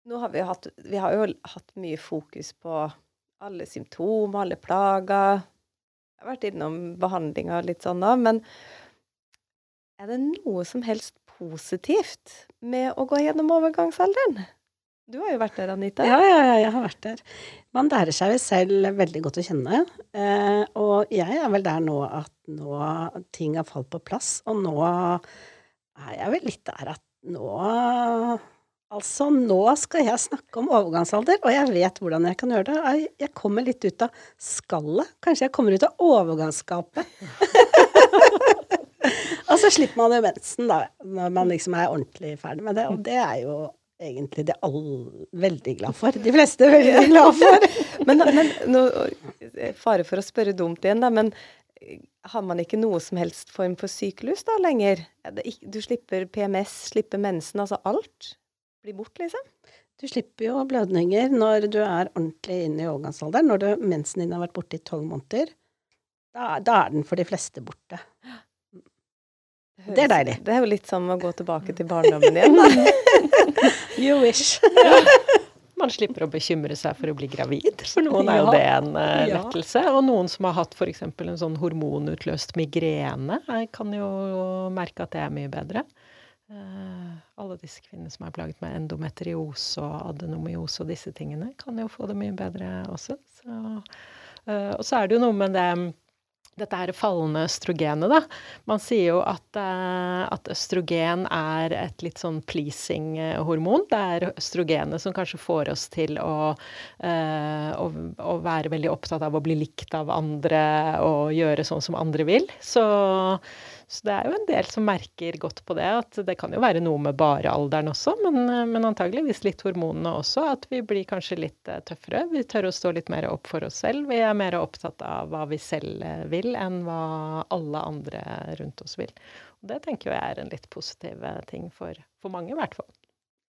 Nå har vi, hatt, vi har jo hatt mye fokus på alle symptomer, alle plager. Jeg har vært innom behandlinga litt sånn da, men er det noe som helst positivt med å gå gjennom overgangsalderen? Du har jo vært der, Anita. Ja, ja, ja, jeg har vært der. Man lærer seg selv veldig godt å kjenne. Eh, og jeg er vel der nå at nå ting har falt på plass, og nå er jeg vel litt der at nå Altså, nå skal jeg snakke om overgangsalder, og jeg vet hvordan jeg kan gjøre det. Jeg, kommer litt ut av skallet. Kanskje jeg kommer ut av overgangsskapet. og så slipper man jo mensen, da, når man liksom er ordentlig ferdig med det. Og det er jo egentlig det alle veldig glad for. De fleste er veldig glad for. men, men nå, Fare for å spørre dumt igjen, da, men har man ikke noe som helst form for syklus da lenger? Du slipper PMS, slipper mensen, altså alt? Blir bort, liksom? Du slipper jo blødninger når du er ordentlig inne i overgangsalderen. Når du, mensen din har vært borte i tolv måneder. Da, da, er den for de fleste borte. Det, det er deilig. Det er jo litt som å gå tilbake til barndommen igjen, da. you wish. Man slipper å bekymre seg for å bli gravid. For noen er jo det en uh, lettelse. Og noen som har hatt f.eks. en sånn hormonutløst migrene, kan jo merke at det er mye bedre. Uh, alle disse kvinnene som er plaget med endometriose og adenomyose og disse tingene, kan jo få det mye bedre også. Så, uh, og så er det jo noe med det dette her fallende østrogenet, da. Man sier jo at, uh, at østrogen er et litt sånn pleasing-hormon. Det er østrogenet som kanskje får oss til å, å, å, være veldig opptatt av å bli likt av andre og gjøre sånn som andre vil. Så så det er jo en del som merker godt på det. At det kan jo være noe med bare alderen også, men, men antageligvis litt hormonene også. At vi blir kanskje litt eh, tøffere. Vi tør å stå litt mer opp for oss selv. Vi er mer opptatt av hva vi selv eh, vil, enn hva alle andre rundt oss vil. Og det tenker jeg er en litt positiv eh, ting for, for mange, i hvert fall.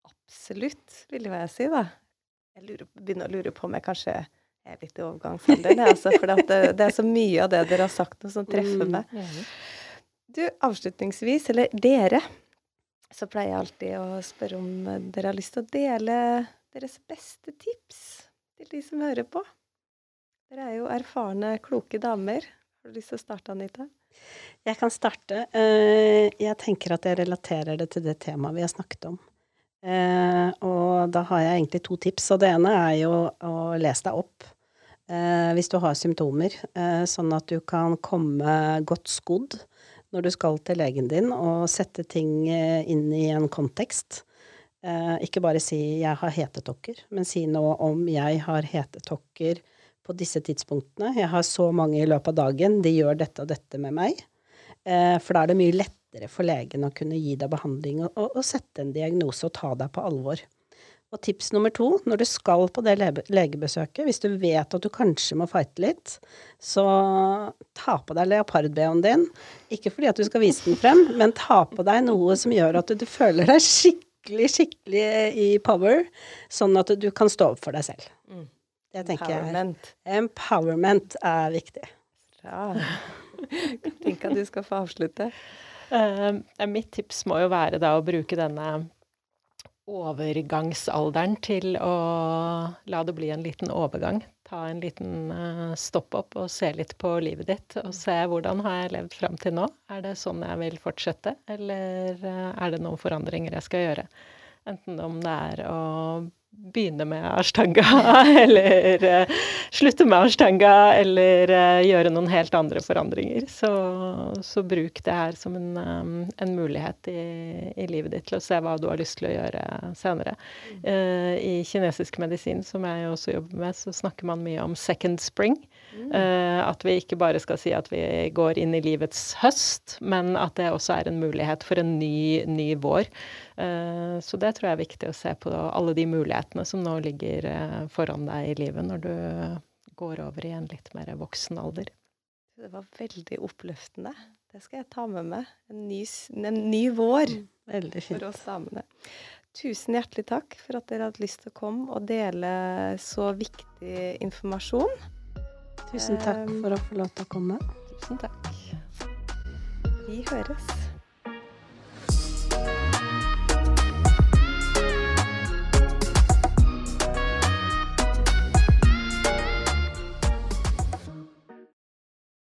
Absolutt, vil jeg si, da. Jeg lurer, begynner å lure på om jeg kanskje er litt i overgangsalderen, altså, for det, det, er så mye av det dere har sagt nå som treffer mm. meg. Du, avslutningsvis, eller dere, så pleier jeg alltid å spørre om dere har lyst til å dele deres beste tips til de som hører på. Dere er jo erfarne, kloke damer. Har du lyst til å starte, Anita? Jeg kan starte. Eh, jeg tenker at jeg relaterer det til det temaet vi har snakket om. Eh, og da har jeg egentlig to tips. Og det ene er jo å lese deg opp eh, hvis du har symptomer, sånn at du kan komme godt skodd når du skal til legen din og sette ting eh, inn i en kontekst. Eh, ikke bare si 'jeg har hetetokker', men si noe om 'jeg har hetetokker på disse tidspunktene'. 'Jeg har så mange i løpet av dagen. De gjør dette og dette med meg'. Eh, for da er det mye lettere for legen å kunne gi deg behandling og, og, sette en diagnose og ta deg på alvor. Og tips nummer to, når du skal på det legebesøket, hvis du vet at du kanskje må fighte litt, så ta på deg leopard-BH-en din. Ikke fordi at du skal vise den frem, men ta på deg noe som gjør at du føler deg skikkelig, skikkelig i power, sånn at du kan stå opp for deg selv. Mm. Det tenker empowerment. jeg Empowerment er viktig. Jeg tenker at du skal få avslutte. Uh, mitt tips må jo være da å bruke denne overgangsalderen til å la det bli en liten overgang. Ta en liten uh, stopp opp og se litt på livet ditt, og se hvordan har jeg levd fram til nå. Er det sånn jeg vil fortsette, eller uh, er det noen forandringer jeg skal gjøre? Enten om det er å begynne med ashtanga, eller uh, slutte med ashtanga, eller uh, gjøre noen helt andre forandringer. Så, så bruk det her som en, um, en mulighet i, i, livet ditt til å se hva du har lyst til å gjøre senere. Uh, I kinesisk medisin, som jeg også jobber med, så snakker man mye om second spring. Mm. At vi ikke bare skal si at vi går inn i livets høst, men at det også er en mulighet for en ny, ny vår. Uh, så det tror jeg er viktig å se på alle de mulighetene som nå ligger uh, foran deg i livet når du går over i en litt mer voksen alder. Det var veldig oppløftende. Det skal jeg ta med meg. En ny, en ny vår mm, for oss damene. Tusen hjertelig takk for at dere hadde lyst til å komme og dele så viktig informasjon. Tusen takk for å få lov til å komme. Tusen takk. Vi høres.